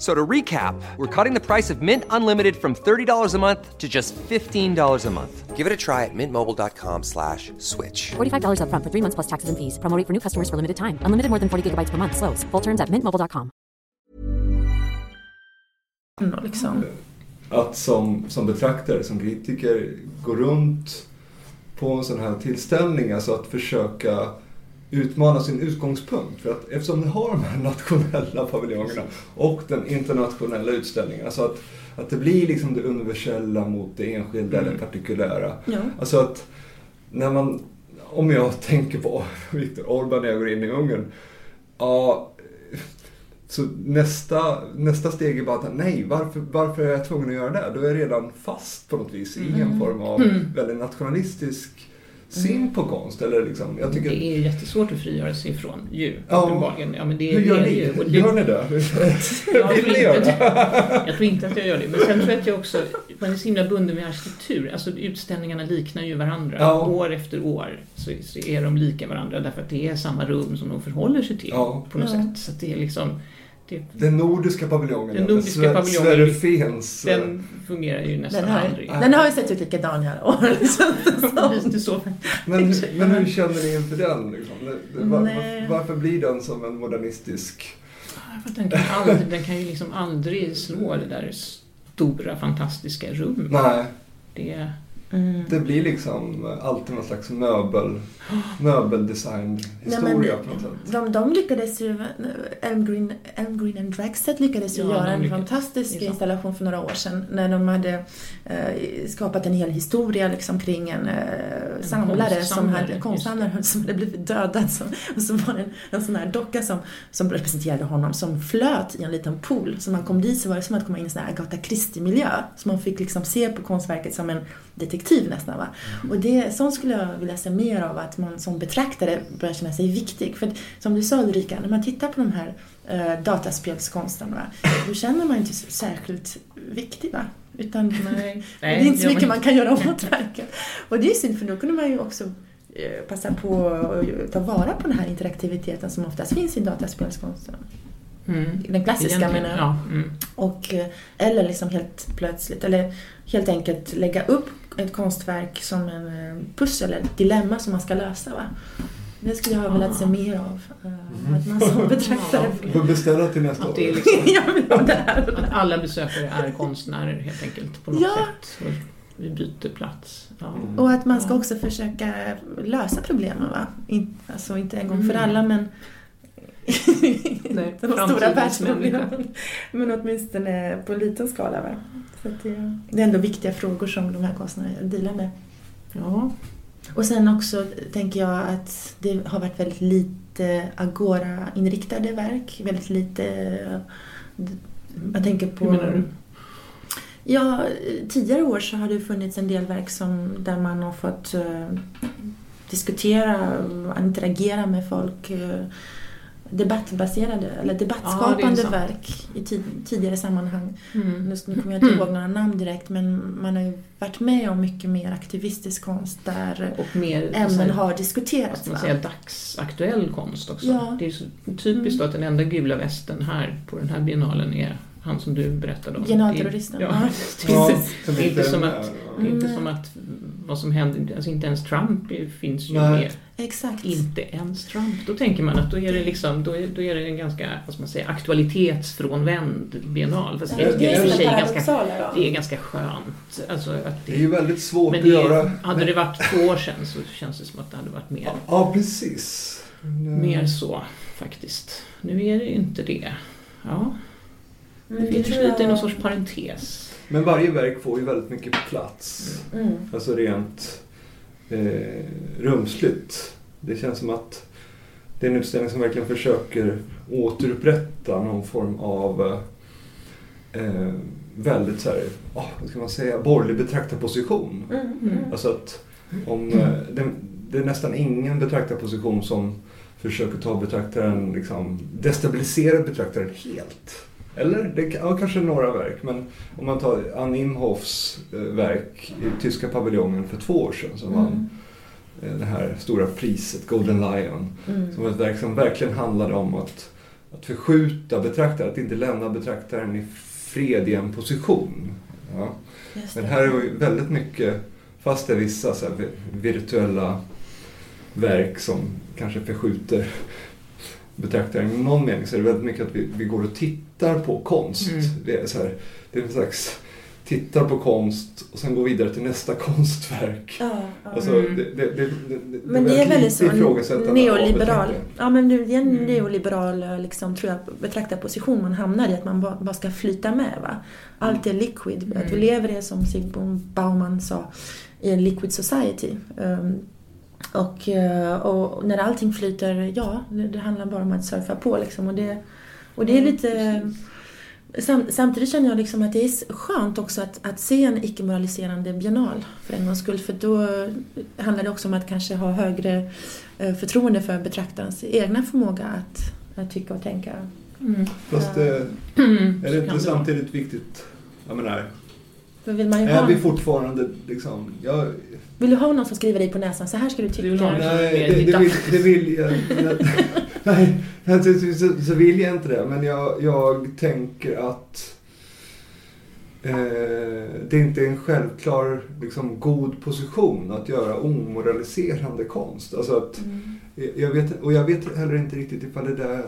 S4: So to recap, we're cutting the price of Mint Unlimited from $30 a month to just $15 a month. Give it a try at mintmobile.com slash switch.
S5: $45 up front for three months plus taxes and fees. Promoting for new customers for limited time. Unlimited more than 40 gigabytes per month. Slows. Full terms at mintmobile.com.
S3: Liksom. Att som, som betraktare, som kritiker, gå runt på en sån här tillställning, alltså att försöka utmana sin utgångspunkt. För att eftersom ni har de här nationella paviljongerna och den internationella utställningen. Alltså att, att det blir liksom det universella mot det enskilda mm. eller partikulära. Ja. Alltså att när man, om jag tänker på Viktor Orbán när jag går in i Ungern. Ja, så nästa, nästa steg är bara att nej, varför, varför är jag tvungen att göra det? Då är jag redan fast på något vis i en mm. form av mm. väldigt nationalistisk syn mm. på konst. Eller liksom, jag tycker...
S1: Det är ju jättesvårt att frigöra sig ifrån ju, ja. uppenbarligen. Ja, men det,
S3: Hur gör ni? Ju, det... Gör ni det?
S1: jag, Vill ni göra det? jag tror inte att jag gör det. Men sen tror jag att jag också, man är så himla bunden med arkitektur. Alltså utställningarna liknar ju varandra. Ja. År efter år så, så, är de lika varandra därför att det är samma rum som de förhåller sig till ja. på något sätt. Så det är liksom
S3: Typ. Den nordiska paviljongen,
S1: den nordiska Sver paviljongen, Sverre Fens. Den fungerar ju nästan
S2: den har,
S1: aldrig.
S2: Den har ju sett ut likadan i alla år.
S3: Men, men hur känner ni inför den? Liksom? Var, varför blir den som en modernistisk...
S1: Den kan, aldrig, den kan ju liksom aldrig slå det där stora fantastiska rummet.
S3: Nej.
S1: Det,
S3: Mm. Det blir liksom alltid någon slags möbel, möbeldesign-historia på något sätt.
S2: De, de lyckades ju, Elmgreen, Elmgreen and Dragset lyckades ju ja, göra en fantastisk installation för några år sedan när de hade eh, skapat en hel historia liksom kring en, eh, samlare, som hade, konstsamlare som hade blivit dödad. Som, och så var det en, en sån här docka som, som representerade honom som flöt i en liten pool. Så man kom dit så var det som att komma in i en sån här Agatha Christie-miljö. Så man fick liksom se på konstverket som en detektiv nästan. Va? Och det, sånt skulle jag vilja se mer av, att man som betraktare börjar känna sig viktig. För som du sa Ulrika, när man tittar på de här eh, dataspelskonsten, va? då känner man inte särskilt viktig. Va? Utan nej, det är inte så mycket man kan göra åt verket. Och det är synd, för då kunde man ju också eh, passa på att ta vara på den här interaktiviteten som oftast finns i dataspelskonsten.
S1: Mm.
S2: Den klassiska menar jag.
S1: Ja, mm.
S2: Och, eh, eller liksom helt plötsligt, eller helt enkelt lägga upp ett konstverk som en eh, pussel, ett dilemma som man ska lösa. Va? Det skulle jag ha velat se mer av. eh, Att man som betraktare...
S3: Du får beställa till nästa
S1: Att
S3: år.
S1: det är liksom, att alla besökare är konstnärer helt enkelt på något
S2: Ja.
S1: sätt. Vi byter plats. Ja.
S3: Mm.
S2: Och att man ska också försöka lösa problemen. Va? Alltså inte en gång för
S1: Mm.
S2: alla men
S1: Nej,
S2: de stora världsproblemen. Men åtminstone på en liten skala. Va? Så det, det är ändå viktiga frågor som de här konstnärerna dealar med.
S1: Ja.
S2: Och sen också tänker jag att det har varit väldigt lite Agora-inriktade verk. Väldigt lite... Jag tänker på...
S1: Hur menar du?
S2: Ja, tidigare år så har det funnits en del verk som, där man har fått eh, diskutera och interagera med folk. eh, debattbaserade eller debattskapande
S1: sant.
S2: verk i tid, tidigare sammanhang.
S1: Mm.
S2: Nu nu kommer jag inte ihåg några namn direkt men man har ju varit med om mycket mer aktivistisk konst där
S1: Och mer så
S2: ämnen
S1: här,
S2: har diskuterats.
S1: man säga, dagsaktuell konst också.
S2: Ja.
S1: Det är så typiskt då att den enda gula västen här på den här biennalen är han som du berättade om.
S2: Generalterroristen.
S1: Ja,
S2: Ja.
S1: det är
S3: Ja,
S1: inte,
S3: som
S1: det är inte
S3: är
S1: som
S3: med,
S1: att,
S3: ja.
S1: det är inte som att vad som händer, alltså inte ens Trump finns ju
S3: Nej.
S1: med.
S2: Exakt.
S1: Inte ens Trump. Då tänker man att då är det liksom, då är, då är det en ganska, vad ska man säga, aktualitetsfrånvänd biennal. Fast det, är
S3: det är det
S1: ganska, det är ganska skönt. Alltså att
S3: Det är ju väldigt svårt
S1: men
S3: att
S1: det,
S3: göra.
S1: hade det varit två år sedan så känns det som att det hade varit mer,
S3: Ja, precis. Men,
S1: mer så faktiskt. Nu är det ju inte det. Ja,
S2: Men
S1: det
S2: det
S1: finns lite i någon sorts parentes.
S3: men varje verk får ju väldigt mycket plats.
S2: Mm.
S3: Alltså rent eh, rumsligt. Det känns som att det är en utställning som verkligen försöker återupprätta någon form av eh, väldigt så här, oh, vad ska man säga, borgerlig betraktarposition.
S2: Mm. Mm.
S3: Alltså att om, eh, det, det är nästan ingen betraktarposition som försöker ta betraktaren, liksom, destabilisera betraktaren helt. Eller? Det, ja, kanske några verk, men om man tar Ann Imhoffs eh, verk i tyska paviljongen för två år sedan som vann eh, det här stora priset, Golden Lion.
S2: Mm.
S3: Som var ett verk som verkligen handlade om att, att förskjuta betraktaren, att inte lämna betraktaren i fred i en position. Ja. Men här är ju väldigt mycket, fast det är vissa så virtuella verk som kanske förskjuter betraktaren i någon mening så är det väldigt mycket att vi, vi går och tittar på konst.
S1: Mm.
S3: Det, är så här, det är en slags tittar på konst och sen går vidare till nästa konstverk.
S2: Ja, ja.
S3: Alltså,
S1: Mm.
S3: det, det, det, det,
S2: Men det är väldigt så neoliberal. Ja, men det är en
S1: Mm.
S2: neoliberal liksom, tror jag, betraktarposition man hamnar i, att man bara, bara ska flyta med. Va? Allt är liquid. Att vi
S1: Mm.
S2: lever i, som Sigmund Bauman sa, i en liquid society. Um, och, eh, och när allting flyter, ja, det, det handlar bara om att surfa på liksom. Och det, och det är
S1: Mm,
S2: lite... Sam, samtidigt känner jag liksom att det är skönt också att, att se en icke-moraliserande biennal för en gångs skull. För då handlar det också om att kanske ha högre eh, förtroende för betraktarens egna förmåga att, att tycka och tänka.
S1: Mm.
S3: Fast eh, är
S1: Mm.
S3: det
S1: Så kan
S3: inte samtidigt viktigt, jag menar,
S2: Då vill man ju
S3: är
S2: ha,
S3: vi fortfarande liksom, jag,
S2: vill du ha någon som skriver dig på näsan, så här ska du tycka.
S3: Nej, det, det, vill, det vill jag Nej, nej, så, så, vill jag inte det. Men jag, jag tänker att eh, det inte är en självklar liksom, god position att göra omoraliserande konst. Alltså att,
S2: Mm.
S3: jag vet, och jag vet heller inte riktigt ifall det där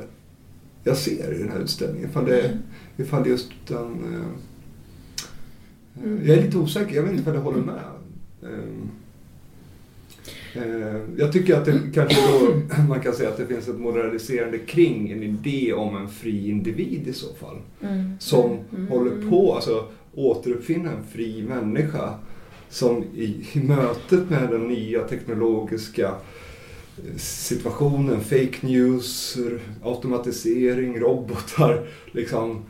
S3: jag ser i den här utställningen. Ifall det, ifall just den... Eh,
S2: Mm.
S3: Jag är lite osäker, jag vet inte ifall jag håller med. Ehm, eh, Jag tycker att det kanske då, man kan säga att det finns ett moraliserande kring en idé om en fri individ i så fall.
S2: Mm.
S3: Som
S2: Mm.
S3: håller på alltså återuppfinna en fri människa. Som i, i mötet med den nya teknologiska eh, situationen, fake news, automatisering, robotar, liksom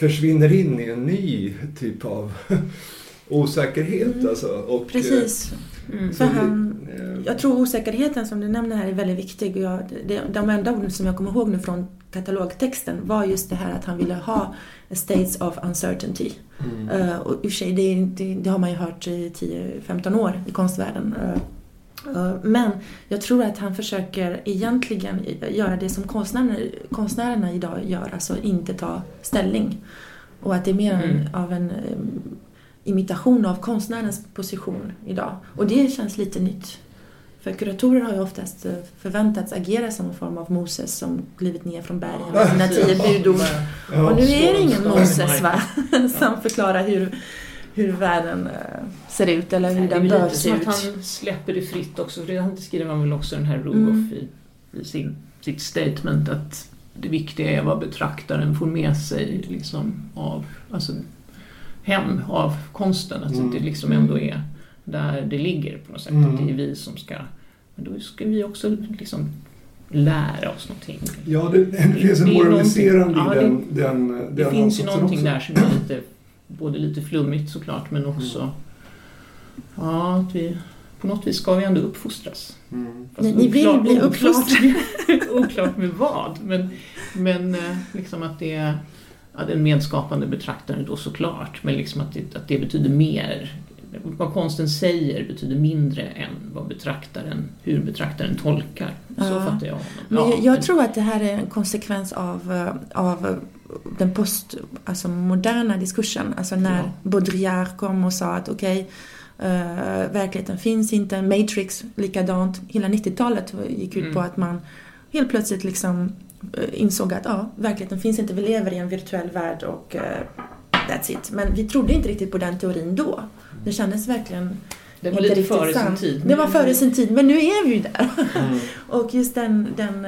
S3: försvinner in i en ny typ av osäkerhet.
S2: Mm.
S3: Alltså. Och,
S2: Precis.
S1: Mm.
S2: För han,
S3: eh,
S2: jag tror osäkerheten som du nämner här är väldigt viktig. Jag, det, de enda orden som jag kommer ihåg nu från katalogtexten var just det här att han ville ha states of uncertainty.
S3: Mm.
S2: Eh, och i och för sig, det, det, det har man ju hört i 10-15 år i konstvärlden. Eh, Eh, Men jag tror att han försöker egentligen göra det som konstnärerna, konstnärerna idag gör, alltså inte ta ställning. Och att det är mer
S1: Mm.
S2: av en imitation av konstnärens position idag. Och det känns lite nytt. För kuratorer har ju oftast eh, förväntats agera som en form av Moses som klivit ner från bergen med sina tio budord. Och nu är det ingen Moses va? som förklarar hur, hur världen eh, ser ut eller hur
S1: Det är
S2: den
S1: väl
S2: bör
S1: lite
S2: se
S1: som
S2: ut.
S1: att han släpper det fritt också, för det skriver han väl också den här Rogoff
S2: Mm.
S1: i, i sin, sitt statement att det viktiga är vad betraktaren får med sig liksom av, alltså hem av konsten. Alltså att det liksom ändå är där det ligger på något sätt.
S6: Mm.
S1: Att det är vi som ska, men då ska vi också liksom lära oss någonting.
S6: Ja, det, det finns en
S1: Det är
S6: moraliserande i
S1: ja,
S6: den, den, den
S1: Det finns ju någonting
S6: också.
S1: där som är lite, både lite flummigt såklart men också Ja, att vi, på något vis ska vi ändå uppfostras.
S6: Mm.
S1: Fast
S2: Ni- ni vill
S1: oklart-
S2: bli
S1: oklart- Oklart med vad, men, men eh, liksom att det är ja, den medskapande betraktaren då såklart, men liksom att det, att det betyder mer. Vad konsten säger betyder mindre än vad betraktaren, hur betraktaren tolkar. Så
S2: Ja.
S1: fattar jag honom.
S2: Men
S1: Ja,
S2: jag, jag
S1: men-
S2: tror att det här är en konsekvens av, eh, av den post, alltså moderna diskursen. Alltså när
S1: Ja.
S2: Baudrillard kom och sa att okej, eh, verkligheten finns inte. Matrix likadant. Hela 90-talet gick ut
S1: Mm.
S2: på att man helt plötsligt liksom eh, insåg att ja, verkligheten finns inte. Vi lever i en virtuell värld och eh, that's it. Men vi trodde inte riktigt på den teorin då. Det kändes verkligen
S1: det var lite före sin
S2: sant.
S1: tid.
S2: Det var före sin tid, men nu är vi ju där.
S6: Mm.
S2: Och just den, den,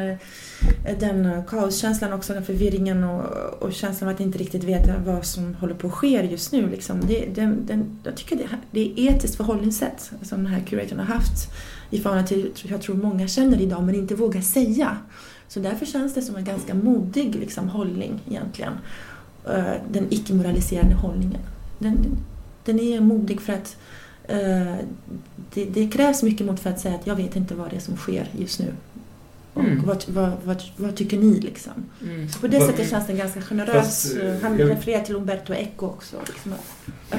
S2: den eh, kaoskänslan också, den förvirringen och, och känslan av att inte riktigt veta vad som håller på att ske just nu. Liksom. Det, den, den, jag tycker det, det är etiskt förhållningssätt som den här curatorn har haft i förhållande till, jag tror många känner idag men inte vågar säga. Så därför känns det som en ganska modig liksom, hållning egentligen. Eh, den icke-moraliserande hållningen. Den, den är modig för att eh, det, det krävs mycket mod för att säga att jag vet inte vad det är som sker just nu. Och
S1: Mm.
S2: vad, vad, vad, vad tycker ni liksom?
S1: Mm.
S2: Så på det sättet känns den ganska generös.
S3: Fast, eh,
S2: Han
S3: jag-
S2: refererar till Umberto Eco också. Liksom,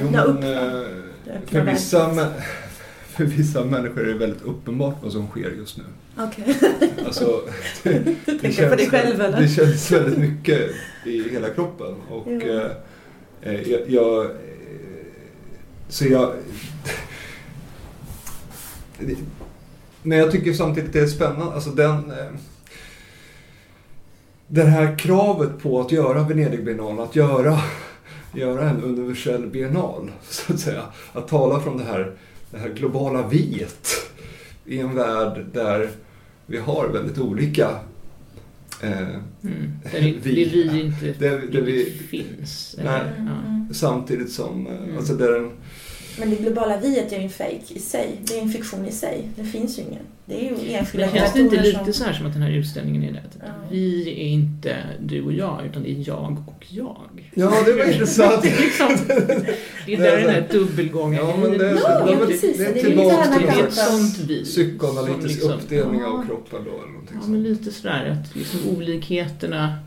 S3: Jo,
S2: öppna upp.
S3: men,
S2: va?
S3: eh,
S2: öppna
S3: för, vissa, för vissa människor är det väldigt uppenbart vad som sker just nu.
S2: Okej.
S3: Alltså, det, det,
S2: tänker på dig själv, eller?
S3: det känns väldigt mycket i hela kroppen. Och,
S2: Jo.
S3: eh, eh, jag, jag, så jag... det- Men jag tycker samtidigt det är spännande. Alltså den... eh, Det här kravet på att göra Venedigbiennalen, att göra, göra en universell biennal, så att säga. Att tala från det här, det här globala viet i en värld där vi har väldigt olika eh,
S1: Mm. Där
S3: Vi.
S1: det vi inte
S3: Där- där vi-
S1: finns.
S3: Nej.
S1: Eller.
S2: Mm.
S3: samtidigt som... eh,
S1: Mm.
S3: Alltså där en,
S2: Men det globala viet är ju en fake i sig. Det är en fiktion i sig. Det finns ju ingen. Det är ju enskilda
S1: Men känns det inte lite
S2: som...
S1: så här som att den här utställningen är det? att
S2: Ja.
S1: Vi är inte du och jag, utan det är jag och jag.
S3: ja, det var intressant.
S1: Det är, liksom, det är där den här dubbelgången
S3: Ja, men det,
S2: Ja,
S3: ja, men
S2: precis.
S3: det är
S2: Det är
S3: tillbaka till
S1: det är
S3: någon
S1: vi.
S3: psykoanalytisk
S1: som liksom-
S3: uppdelning
S2: Ja.
S3: av kroppen då. Eller någonting
S1: Ja, men lite sådär att liksom olikheterna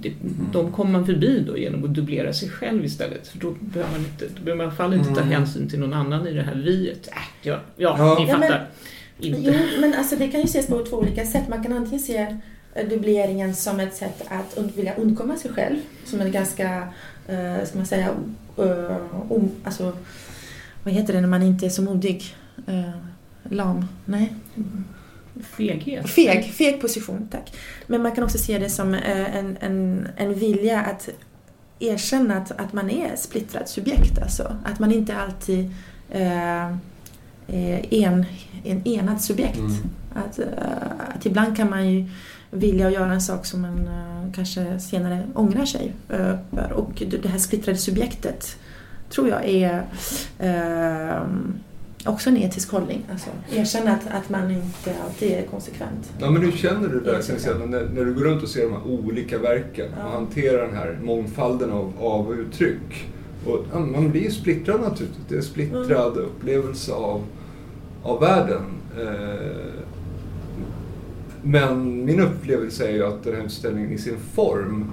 S1: det, de kommer man förbi då genom att dubblera sig själv istället. För då behöver man, inte, då behöver man i alla fall inte ta
S3: Mm.
S1: hänsyn till någon annan i det här viet. Äh, ja, ja,
S3: Ja.
S1: ni
S2: Ja, men-
S1: fattar. inte.
S2: Jo, men alltså det kan ju ses på två olika sätt. Man kan antingen se eh, dubbleringen som ett sätt att und- vilja undkomma sig själv. Som en ganska, eh, ska man säga, uh, om, alltså, vad heter det när man inte är så modig? Eh, lam? Nej?
S1: Feghet.
S2: Feg, feg position, tack. Men man kan också se det som eh, en, en, en vilja att erkänna att, att man är splittrat subjekt. Alltså. Att man inte alltid eh, är en, en enad subjekt.
S3: Mm.
S2: Att, eh, att ibland kan man ju vilja göra en sak som man eh, kanske senare ångrar sig eh, för. Och det det här splittrade subjektet tror jag är eh, också en etisk hållning. Alltså, erkänna att, att man inte alltid är konsekvent.
S3: Ja, men hur känner du sedan när, när du går runt och ser de här olika verken
S2: Ja.
S3: och hanterar den här mångfalden av, av uttryck? Och, ja, man blir ju splittrad naturligtvis. Det är en splittrad
S2: Mm.
S3: upplevelse av, av världen. Eh, men min upplevelse är ju att den här utställningen i sin form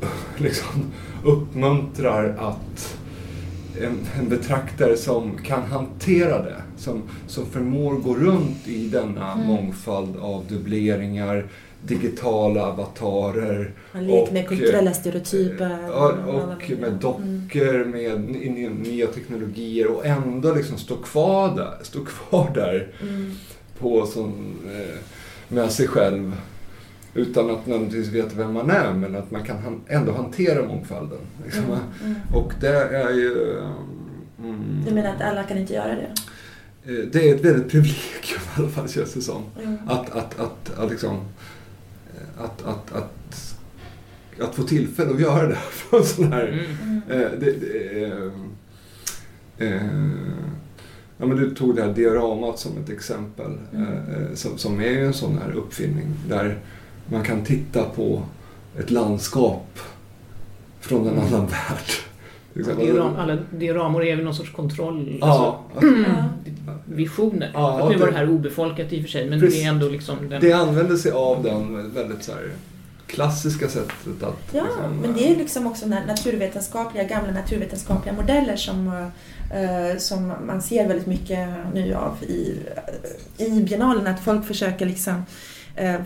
S3: liksom uppmuntrar att en, en betraktare som kan hantera det. Som, som förmår gå runt i denna
S2: Mm.
S3: mångfald av dubbleringar, digitala avatarer.
S2: Man leker med
S3: och,
S2: kulturella
S3: eh,
S2: stereotyper. Alla
S3: och
S2: möjliga.
S3: med dockor, med ny- ny- nya teknologier och ändå liksom stå kvar där, stå kvar där
S2: Mm.
S3: på sån, eh, med sig själv. Utan att nödvändigtvis veta vem man är, men att man kan han, ändå hantera mångfalden. Liksom.
S2: Mm, mm.
S3: Och det är ju... Mm,
S2: Du menar att alla kan inte göra det?
S3: eh, det är ett väldigt privilegium i alla fall, känns det som.
S2: Mm.
S3: Att, att, att, att, liksom, eh, att, att, att, att få tillfälle att göra det från sån här...
S1: Mm.
S3: Eh, det, det, eh, eh, ja, men du tog det här dioramat som ett exempel.
S2: Mm.
S3: Eh, som, som är ju en sån här uppfinning där man kan titta på ett landskap från en annan värld. Exempel.
S1: Dioram, alla dioramor är väl någon sorts kontroll,
S3: Ja,
S1: alltså,
S2: Ja.
S1: visioner.
S3: Ja,
S1: Att nu var
S3: det-
S1: det här obefolkat i och för sig, men
S3: Precis.
S1: det är ändå liksom den...
S3: det använder sig av den väldigt så här, klassiska sättet att...
S2: Ja,
S3: liksom,
S2: men det är liksom också na- naturvetenskapliga, gamla naturvetenskapliga modeller som, eh, som man ser väldigt mycket nu av i, i biennalen. Att folk försöker liksom eh,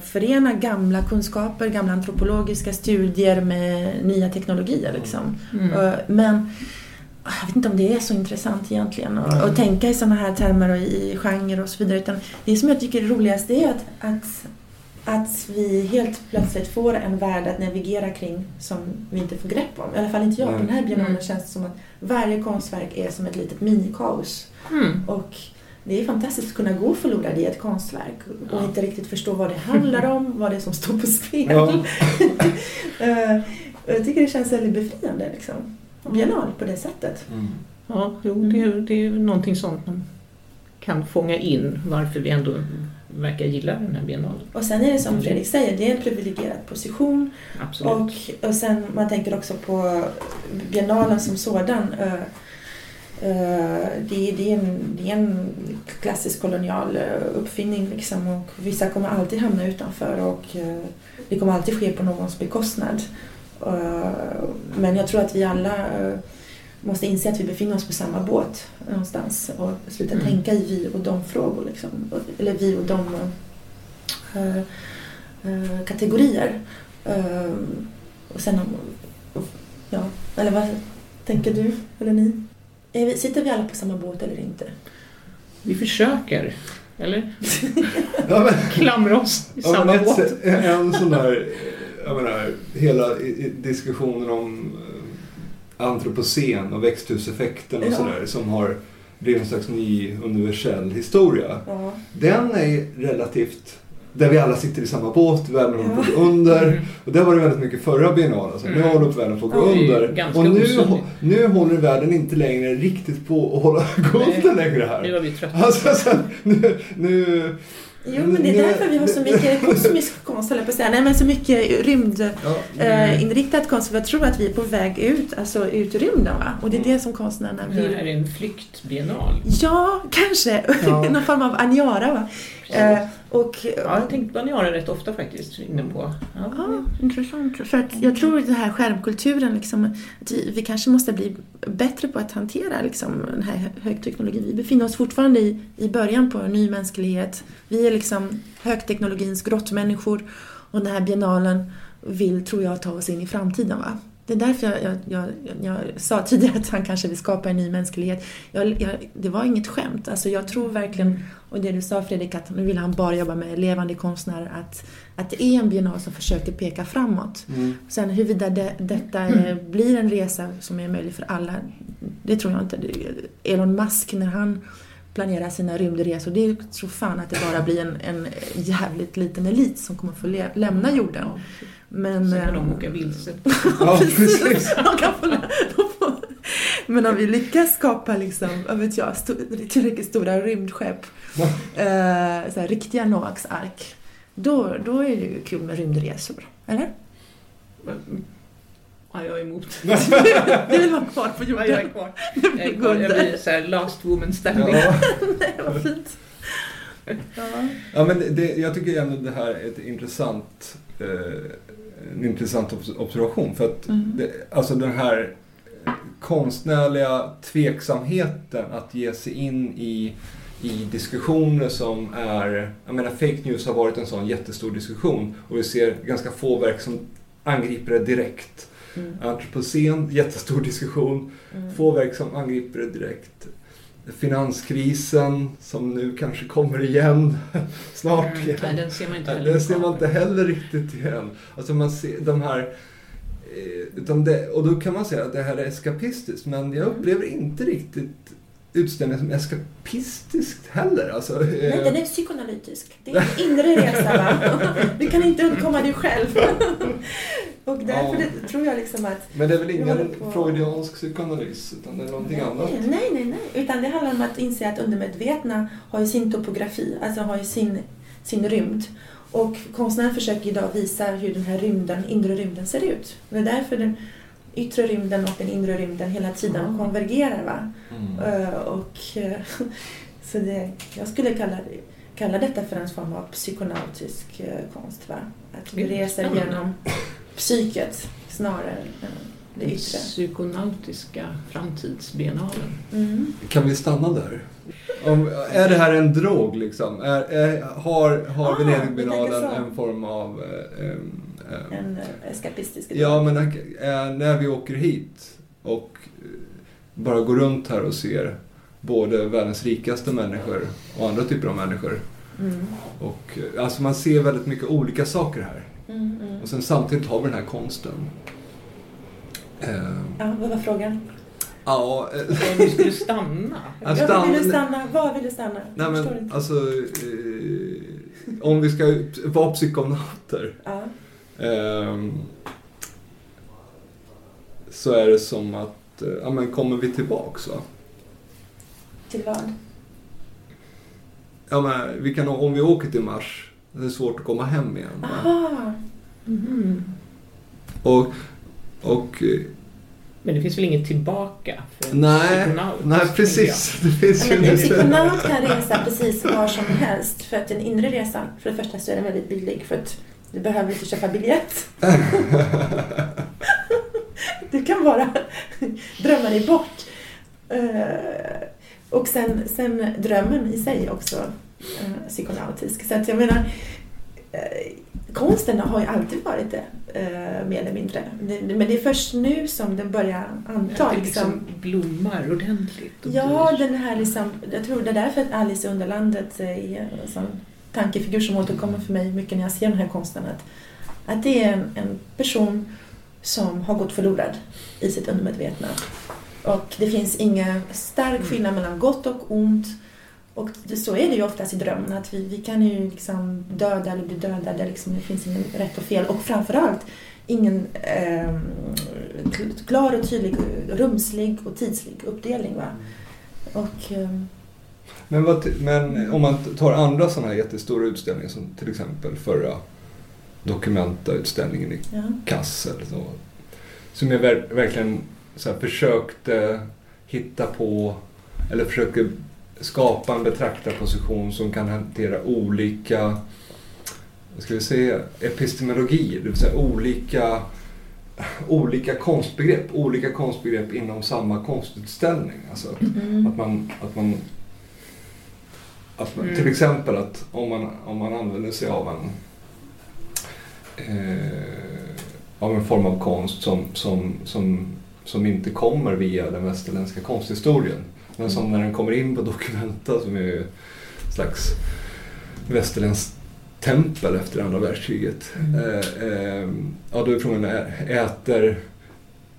S2: förena gamla kunskaper, gamla antropologiska studier med nya teknologier. Liksom.
S1: Mm.
S2: Eh, Men jag vet inte om det är så intressant egentligen att, att tänka i sådana här termer och i genre och så vidare. Utan det som jag tycker är roligast är att, att, att vi helt plötsligt får en värld att navigera kring som vi inte får grepp om. I alla fall inte jag. På
S3: Nej.
S2: den här biennalen
S1: Mm.
S2: känns det som att varje konstverk är som ett litet minikaos.
S1: Mm.
S2: Och det är fantastiskt att kunna gå förlorad i ett konstverk och
S1: Ja.
S2: inte riktigt förstå vad det handlar om, vad det är som står på spel.
S3: Ja.
S2: Eh, jag tycker det känns väldigt befriande. Liksom. Biennal på det sättet.
S3: Mm.
S1: Ja, jo, det, är- det är någonting sånt man kan fånga in varför vi ändå verkar gilla den här biennalen.
S2: Och sen är det som Fredrik säger, det är en privilegierad position.
S1: Absolut.
S2: Och, och sen man tänker också på biennalen som sådan. Eh, det, det, är en, det är en klassisk kolonial eh, uppfinning liksom, och vissa kommer alltid hamna utanför och eh, det kommer alltid ske på någons bekostnad. Men jag tror att vi alla måste inse att vi befinner oss på samma båt någonstans och sluta
S1: Mm.
S2: tänka i vi och de-frågor. Liksom. Eller vi och de eh, eh, kategorier. Eh, och sen ja, eller vad tänker du eller ni? Är vi, sitter vi alla på samma båt eller inte?
S1: Vi försöker, eller?
S3: Ja, men,
S1: Klamra oss i
S3: Ja,
S1: samma
S3: ett,
S1: båt.
S3: en sån där, jag menar, hela diskussionen om eh, antropocen och växthuseffekten och
S2: Ja.
S3: sådär som har blivit en slags ny universell historia.
S2: Ja.
S3: Den är relativt, där vi alla sitter i samma båt, världen håller på att gå
S1: Mm.
S3: under. Och det var det väldigt mycket förra biennalen. Alltså, Nu
S1: Mm.
S3: håller världen på att gå under. Och nu, nu håller världen inte längre riktigt på att hålla, gå under längre här.
S1: Nu var vi trötta.
S3: Alltså, så, nu, nu,
S2: Jo, men det är därför vi har så mycket kosmisk konst, höll jag på att säga. Nej, men så mycket rymd...
S3: ja,
S2: Eh, konst, för jag tror att vi är på väg ut, alltså ut i rymden. Va? Och det är det som konstnärerna
S1: Det här
S2: vill.
S1: är en flyktbiennal.
S2: Ja, kanske.
S3: Ja.
S2: Någon form av Aniara. Va? Eh, och,
S1: Ja, jag har tänkt på Aniara rätt ofta faktiskt, inne på. Ja.
S2: Ja, intressant. För att jag tror att den här skärmkulturen, liksom, att vi, vi kanske måste bli bättre på att hantera liksom, den här hö- högteknologin. Vi befinner oss fortfarande i, i början på en ny mänsklighet. Vi är liksom högteknologins grottmänniskor och den här biennalen vill, tror jag, ta oss in i framtiden. Va? Det är därför jag, jag, jag, jag sa tidigare att han kanske vill skapa en ny mänsklighet. Det var inget skämt. Alltså jag tror verkligen, och det du sa Fredrik, att nu vill han bara jobba med levande konstnärer, att, att det är en biennal som försöker peka framåt.
S3: mm.
S2: Sen huruvida det, detta eh, blir en resa som är möjlig för alla, det tror jag inte. Elon Musk, när han planerar sina rymdresor, det tror fan att det bara blir en, en jävligt liten elit som kommer få le, lämna jorden. Men,
S1: Sen kan de åka vilse.
S3: Ja, precis.
S2: de kan få, lä- de får, men om vi lyckas skapa liksom, vad vet jag, sto, tillräckligt stora rymdskepp, eh, så här, riktiga Noaks ark, då, då är det ju kul med rymdresor. Eller?
S1: Ja, jag är emot.
S2: Du vill vara kvar på
S1: Ja,
S2: jorden?
S1: jag är kvar. Jag kvar. Jag blir så här last woman standing.
S3: Ja.
S2: Nej, vad fint. Ja.
S3: Ja, men det, jag tycker ändå det här är ett intressant, eh, en intressant obs- observation. För att
S2: Mm.
S3: det, alltså den här konstnärliga tveksamheten att ge sig in i, i diskussioner som är... Jag menar, fake news har varit en sån jättestor diskussion och vi ser ganska få verk som angriper det direkt.
S2: Mm.
S3: Antropocen, jättestor diskussion. Få verk som angriper det direkt. Finanskrisen som nu kanske kommer igen snart.
S1: Mm,
S3: igen.
S1: nej, den ser man inte heller.
S3: Det ser man inte heller riktigt igen. Alltså man ser de här... eh, det, och då kan man säga att det här är eskapistiskt, men jag upplever inte riktigt utställningen som eskapistiskt heller. Alltså,
S2: Nej,
S3: eh,
S2: den är psykoanalytisk. Det är en inre resa va? Du kan inte undkomma dig själv. Och därför
S3: Ja.
S2: det, tror jag liksom att...
S3: men det är väl ingen
S2: på-
S3: freudiansk psykoanalys, utan det är någonting annat.
S2: Nej, nej, nej. Utan det handlar om att inse att undermedvetna har ju sin topografi, alltså har ju sin, sin rymd. Och konstnären försöker idag visa hur den här rymden, inre rymden ser ut. Det är därför den yttre rymden och den inre rymden hela tiden
S1: Mm.
S2: konvergerar. Va?
S3: Mm.
S2: Eh, och, eh, så det, jag skulle kalla, kalla detta för en form av psykonautisk eh, konst. Va? Att vi reser genom psyket snarare än det
S1: Den
S2: yttre.
S1: psykonautiska framtidsbiennalen.
S2: Mm.
S3: Kan vi stanna där? Om, är det här en drog liksom? Är, är, har har
S2: Ah,
S3: Venedigbiennalen en form av... Eh, em,
S2: En eh, eskapistisk
S3: Ja, men eh, när vi åker hit och eh, bara går runt här och ser både världens rikaste människor och andra typer av människor.
S2: Mm.
S3: Och, alltså man ser väldigt mycket olika saker här.
S2: Mm, mm.
S3: Och sen samtidigt har vi den här konsten. Eh,
S2: Ja, vad var frågan?
S3: ja,
S1: Om du skulle stanna.
S3: Att
S2: Ja, var vill du
S3: stanna-
S2: stanna? Var vill du stanna?
S3: nej
S2: Jag
S3: men alltså... Eh, om vi ska vara psykonauter
S2: Ja.
S3: Ehm, så är det som att, eh, ja men kommer vi tillbaks va?
S2: Till vad?
S3: Ja men vi kan, om vi åker till Mars, det är svårt att komma hem igen. Va?
S2: Aha!
S1: Mhm.
S3: Och, och eh,
S1: Men det finns väl inget tillbaka för
S3: nej,
S1: psykonaut,
S3: nej precis. Det finns ju
S2: en psykonaut kan resa precis var som helst. För att den inre resan, för det första så är den väldigt billig. För att du behöver inte köpa biljett. Du kan bara drömma dig bort. Eh, Och sen, sen drömmen i sig också eh, psykonautisk. Så att jag menar, eh, konsten har ju alltid varit det, mer eller mindre. Men det är först nu som den börjar anta
S1: Att det
S2: liksom,
S1: liksom blommar ordentligt.
S2: Ja, den här liksom, jag tror det är därför att Alice i Underlandet är en sån tankefigur som återkommer för mig mycket när jag ser den här konsten. Att, att det är en, en person som har gått förlorad i sitt undermedvetna. Och det finns ingen stark skillnad mellan gott och ont. Och så är det ju oftast i drömmen, att vi, vi kan ju liksom döda eller bli dödade, liksom, det finns ingen rätt och fel. Och framförallt ingen eh, klar och tydlig rumslig och tidslig uppdelning. Va? Och, eh,
S3: Men, vad, men om man tar andra sådana här jättestora utställningar som till exempel förra Documenta-utställningen i
S2: ja.
S3: Kassel. Så, som jag ver- verkligen så här, försökte hitta på, eller försöker skapa en betraktarposition som kan hantera olika, ska vi säga, epistemologier, det vill säga olika, olika konstbegrepp, olika konstbegrepp inom samma konstutställning. Alltså,
S2: Mm.
S3: att man, att man, att man
S1: Mm.
S3: till exempel att om man, om man använder sig av en eh, av en form av konst som, som, som, som inte kommer via den västerländska konsthistorien. Men som när den kommer in på Documenta som är ett slags västerländskt tempel efter andra världskriget. Eh, eh, ja, då är frågan, äter,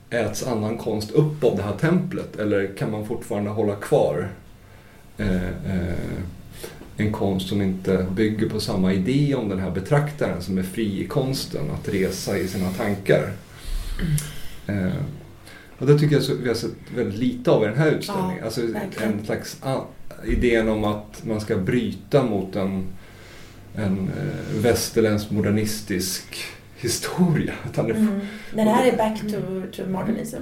S3: äts annan konst upp av det här templet eller kan man fortfarande hålla kvar eh, eh, en konst som inte bygger på samma idé om den här betraktaren som är fri i konsten att resa i sina tankar. Eh, och det tycker jag så, vi har sett väldigt lite av i den här utställningen.
S2: Ja,
S3: alltså
S2: verkligen.
S3: en slags a, idén om att man ska bryta mot en, en eh, västerländsk modernistisk historia. Utan det,
S2: Mm. Den här är back to, to modernism.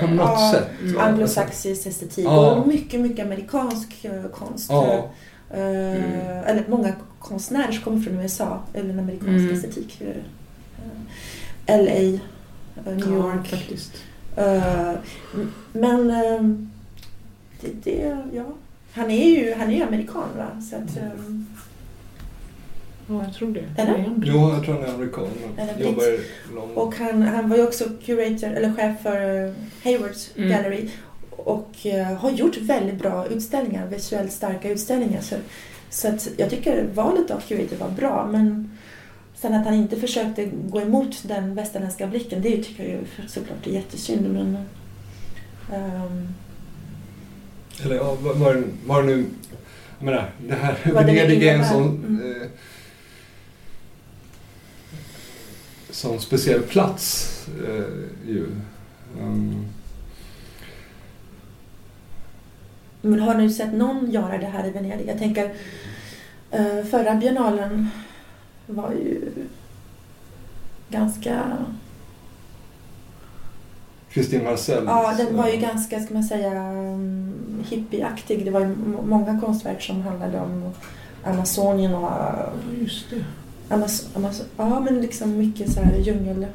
S3: På något sätt.
S1: Mm.
S3: va?
S2: Anglosaxisk estetik
S3: Ja.
S2: och mycket, mycket amerikansk eh, konst.
S3: Ja.
S2: Eh, Eller många konstnärer som kommer från USA, eller en amerikansk
S1: Mm.
S2: estetik. Eh, LA, eh, New
S1: Ja,
S2: York,
S1: faktiskt.
S2: Men det, det, ja. Han är ju han är ju amerikan va? Så att,
S1: Ja, jag tror det.
S2: Eller?
S3: Jo, jag tror han är amerikan. Men Jobbar i London.
S2: och han, han var ju också curator, eller chef för Haywards
S1: Mm.
S2: Gallery. Och eh, har gjort väldigt bra utställningar, visuellt starka utställningar. Så, så att jag tycker valet av curator var bra. Men sen att han inte försökte gå emot den västerländska blicken, det tycker jag såklart är jättesynd. Men, ehm,
S3: Eller ja, var var nu... Jag menar, det här Venedig är en sån...
S2: Mm.
S3: Eh, sån speciell plats eh, ju. Um,
S2: Men har ni sett någon göra det här i Venedig? Jag tänker, eh, förra biennalen var ju ganska...
S3: Kristin Marcel.
S2: Ja, den var ju ganska, ska man säga, mm, hippieaktig. Det var ju många konstverk som handlade om Amazonien och...
S1: Ja, just det.
S2: Amaz Amaz ja, men liksom mycket så här djungel...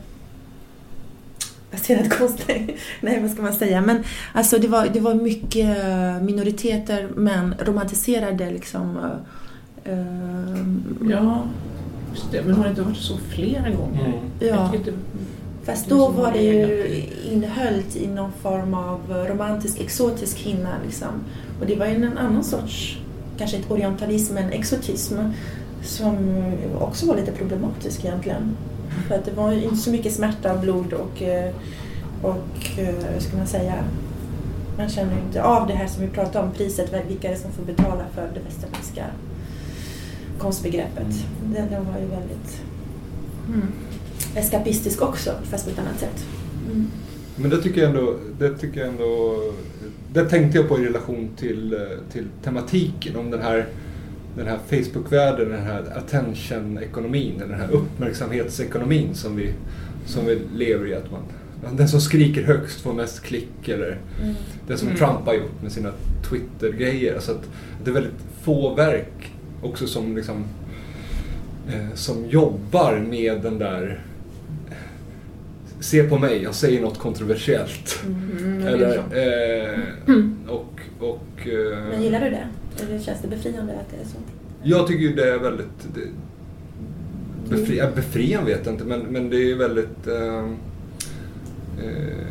S2: baserad konst. Nej, vad ska man säga? Men alltså det var, det var mycket eh, minoriteter men romantiserade liksom... eh, eh,
S1: Ja, just det. Men har det inte varit så flera gånger?
S3: Mm.
S2: Ja.
S1: Inte...
S2: Fast då var det ju innehöllt i någon form av romantisk, exotisk hinna. Liksom. Och det var ju en annan sorts, kanske inte orientalism, men exotism som också var lite problematisk egentligen. För att det var ju inte så mycket smärta och blod och, eh, och eh, hur ska man säga, man känner inte av det här som vi pratade om, priset, vilka är det som får betala för det västerländska konstbegreppet. Det, det var ju väldigt
S1: Mm.
S2: eskapistisk också, fast på ett annat sätt. Mm.
S3: Men det tycker jag ändå, det tycker jag ändå, det tänkte jag på i relation till, eh, till tematiken om den här, den här Facebook-världen, den här attention-ekonomin, den här uppmärksamhetsekonomin som vi, som vi lever i. Att man, den som skriker högst får mest klick eller
S2: Mm.
S3: det som
S1: Mm.
S3: Trump har gjort med sina Twitter-grejer. Alltså att det är väldigt få verk också som liksom eh, som jobbar med den där Se på mig, jag säger något kontroversiellt.
S1: Mm, är
S3: Eller, eh, och, och, eh,
S2: Men gillar du det? Eller känns det befriande att det är så?
S3: Jag tycker ju det är väldigt... Det, befri, ja, befriande vet jag inte, men, men det är väldigt... Eh, eh,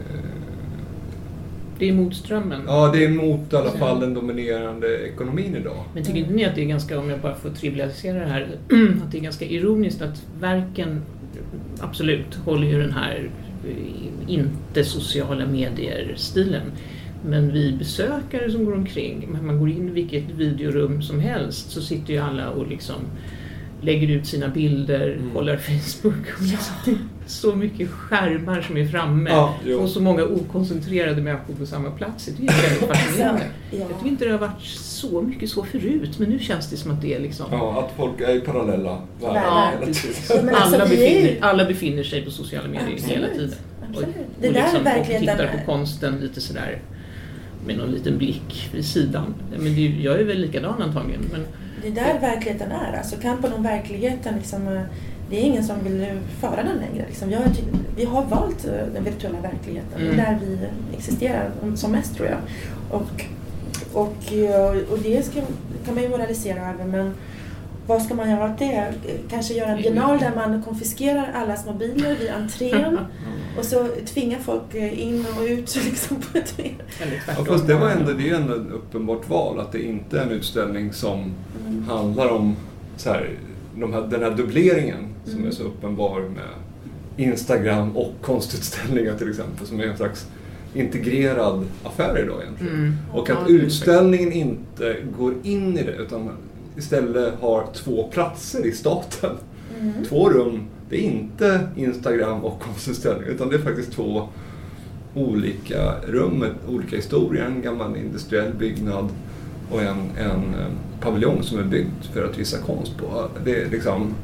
S1: Det är mot strömmen.
S3: ja, det är emot i alla fall den dominerande ekonomin idag.
S1: Men tycker inte ni att det är ganska, om jag bara får trivialisera det här, att det är ganska ironiskt att verken absolut håller ju den här eh, inte sociala medier-stilen. Men vi besökare som går omkring, när man går in i vilket videorum som helst så sitter ju alla och liksom lägger ut sina bilder,
S3: Mm.
S1: kollar Facebook. Och liksom, är så mycket skärmar som är framme
S3: Ja,
S1: och så många okoncentrerade människor på samma plats. Det är väldigt fascinerande.
S2: Ja.
S1: Jag tycker inte det har varit så mycket så förut, men nu känns det som att det är liksom...
S3: Ja, att folk är i parallella världar
S1: Ja,
S3: hela tiden.
S2: Ja, alltså,
S1: alla,
S2: ju-
S1: befinner, alla befinner sig på sociala medier
S2: Absolut.
S1: hela tiden.
S2: Absolut.
S1: Och, och, liksom, och tittar på konsten lite sådär med någon liten blick vid sidan. Men det, jag är väl likadan antagligen. Men,
S2: Det är där verkligheten är. Alltså kampen om verkligheten, liksom, eh, det är ingen som vill föra den längre. Liksom. Jag, vi har valt eh, den virtuella verkligheten. Det
S1: Mm.
S2: är där vi existerar som mest tror jag. Och, och, eh, och det ska, kan man ju moralisera över men vad ska man göra åt det? Kanske göra en biennal där man konfiskerar allas mobiler vid entrén och så tvingar folk eh, in och ut liksom på ett
S3: Ja, fast det, var ändå, det är ju ändå ett uppenbart val att det inte är en utställning som handlar om så här, de här, den här dubbleringen som är så uppenbar med Instagram och konstutställningar till exempel som är en slags integrerad affär idag egentligen.
S1: Mm.
S3: Och att utställningen inte går in i det utan istället har två platser i staten. Två rum. Det är inte Instagram och konstutställning utan det är faktiskt två olika rum med olika historier. En gammal industriell byggnad och en, en eh, paviljong som är byggd för att visa konst på. Det är liksom...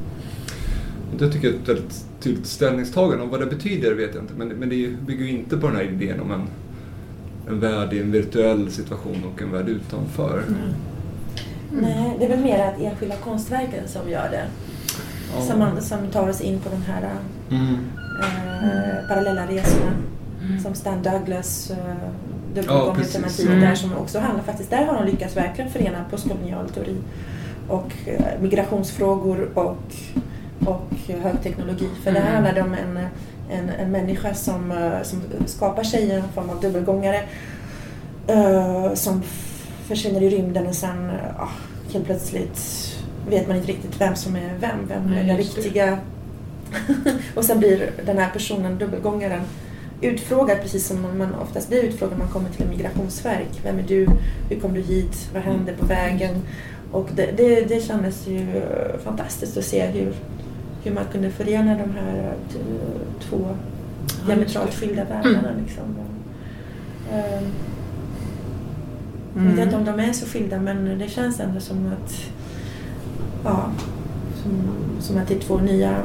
S3: Det tycker jag är ett väldigt tydligt ställningstagande. Och vad det betyder vet jag inte. Men, men det bygger ju inte på den här idén om en, en värld i en virtuell situation och en värld utanför.
S2: Nej, det är väl mer att enskilda konstverken som gör det.
S3: Ja.
S2: Som, man, som tar oss in på de här
S3: Mm.
S2: eh, parallella resorna. som Stan Douglas uh,
S3: Ja,
S2: dubbelgångartematik
S3: precis.
S1: Mm.
S2: där som också handlar faktiskt, där har de lyckats verkligen förena postkolonial teori och eh, migrationsfrågor och, och högteknologi. För det här
S1: Mm.
S2: handlar om en, en, en människa som, eh, som skapar sig en form av dubbelgångare eh, som försvinner i rymden och sen ah, helt plötsligt vet man inte riktigt vem som är vem, vem är
S1: Nej,
S2: den
S1: just det.
S2: riktiga. och sen blir den här personen, dubbelgångaren, utfrågad precis som man oftast blir utfrågad när man kommer till en migrationsverk. Vem är du? Hur kom du hit? Vad hände på vägen? Och det, det, det kändes ju fantastiskt att se hur, hur man kunde förena de här två diametralt skilda världarna. Liksom. Ehm, Jag vet inte om de är så skilda men det känns ändå som att ja, som, som att det är två nya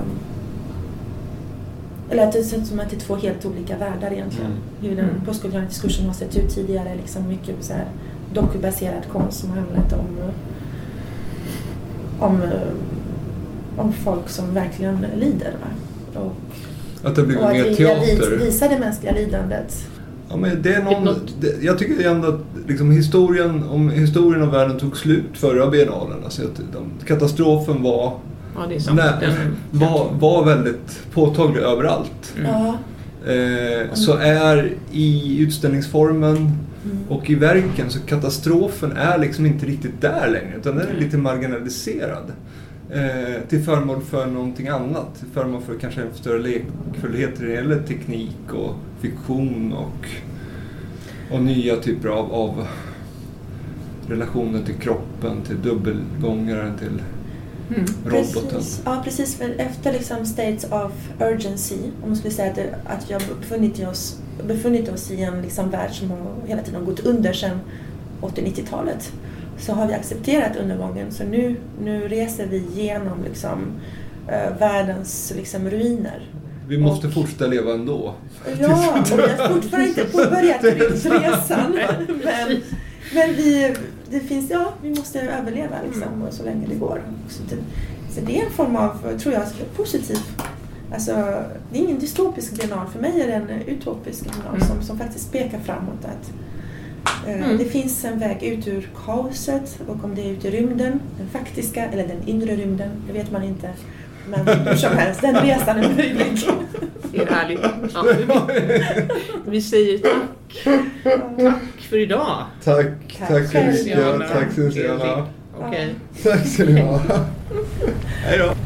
S2: eller att det känns som att det är två helt olika världar egentligen.
S3: Mm.
S2: Hur den
S1: Mm.
S2: postkoloniala diskursen har sett ut tidigare. Liksom mycket så här dokubaserad konst som har handlat om, om, om folk som verkligen lider. Va? Och,
S3: Att det
S2: att
S3: mer
S2: vi
S3: teater.
S2: visar det mänskliga lidandet.
S3: Ja, men det är någon, det, jag tycker ändå att liksom historien, om historien av världen tog slut förra biennalen. Alltså att de, katastrofen var,
S1: Ja, det är sant.
S3: nej, var, var väldigt påtaglig överallt.
S1: Mm.
S3: Eh, så är i utställningsformen
S2: Mm.
S3: och i verken så katastrofen är liksom inte riktigt där längre utan den är lite marginaliserad. Eh, till förmån för någonting annat. Till förmån för kanske en större lekfullhet när det gäller teknik och fiktion och, och nya typer av, av relationer till kroppen, till dubbelgångaren, till
S1: Mm.
S3: roboten.
S2: Precis, ja, precis. För efter liksom states of urgency, om man skulle säga att, det, att jag befunnit oss, befunnit oss i en liksom värld som har hela tiden gått under sedan 80-90-talet, så har vi accepterat undergången. Så nu, nu reser vi genom liksom, eh, världens liksom, ruiner.
S3: Vi måste
S2: Och-
S3: fortsätta leva ändå.
S2: Ja, men vi har fortfarande inte påbörjat resan. Men, men vi, det finns, ja, vi måste överleva liksom, och så länge det går. Så det, så det är en form av, tror jag, positiv Alltså, det är ingen dystopisk biennal. För mig är det en utopisk biennal
S1: Mm.
S2: som, som faktiskt pekar framåt. Att,
S1: Mm.
S2: Det finns en väg ut ur kaoset och om det är ut i rymden, den faktiska eller den inre rymden, det vet man inte. Men hur som helst, den resan är möjlig.
S1: Det är härligt. Ja, vi, säger tack. Tack för idag.
S3: Tack,
S2: Tack
S3: tack så mycket. Tack så mycket.
S1: Okej.
S3: Tack ska ni ha. Hej då.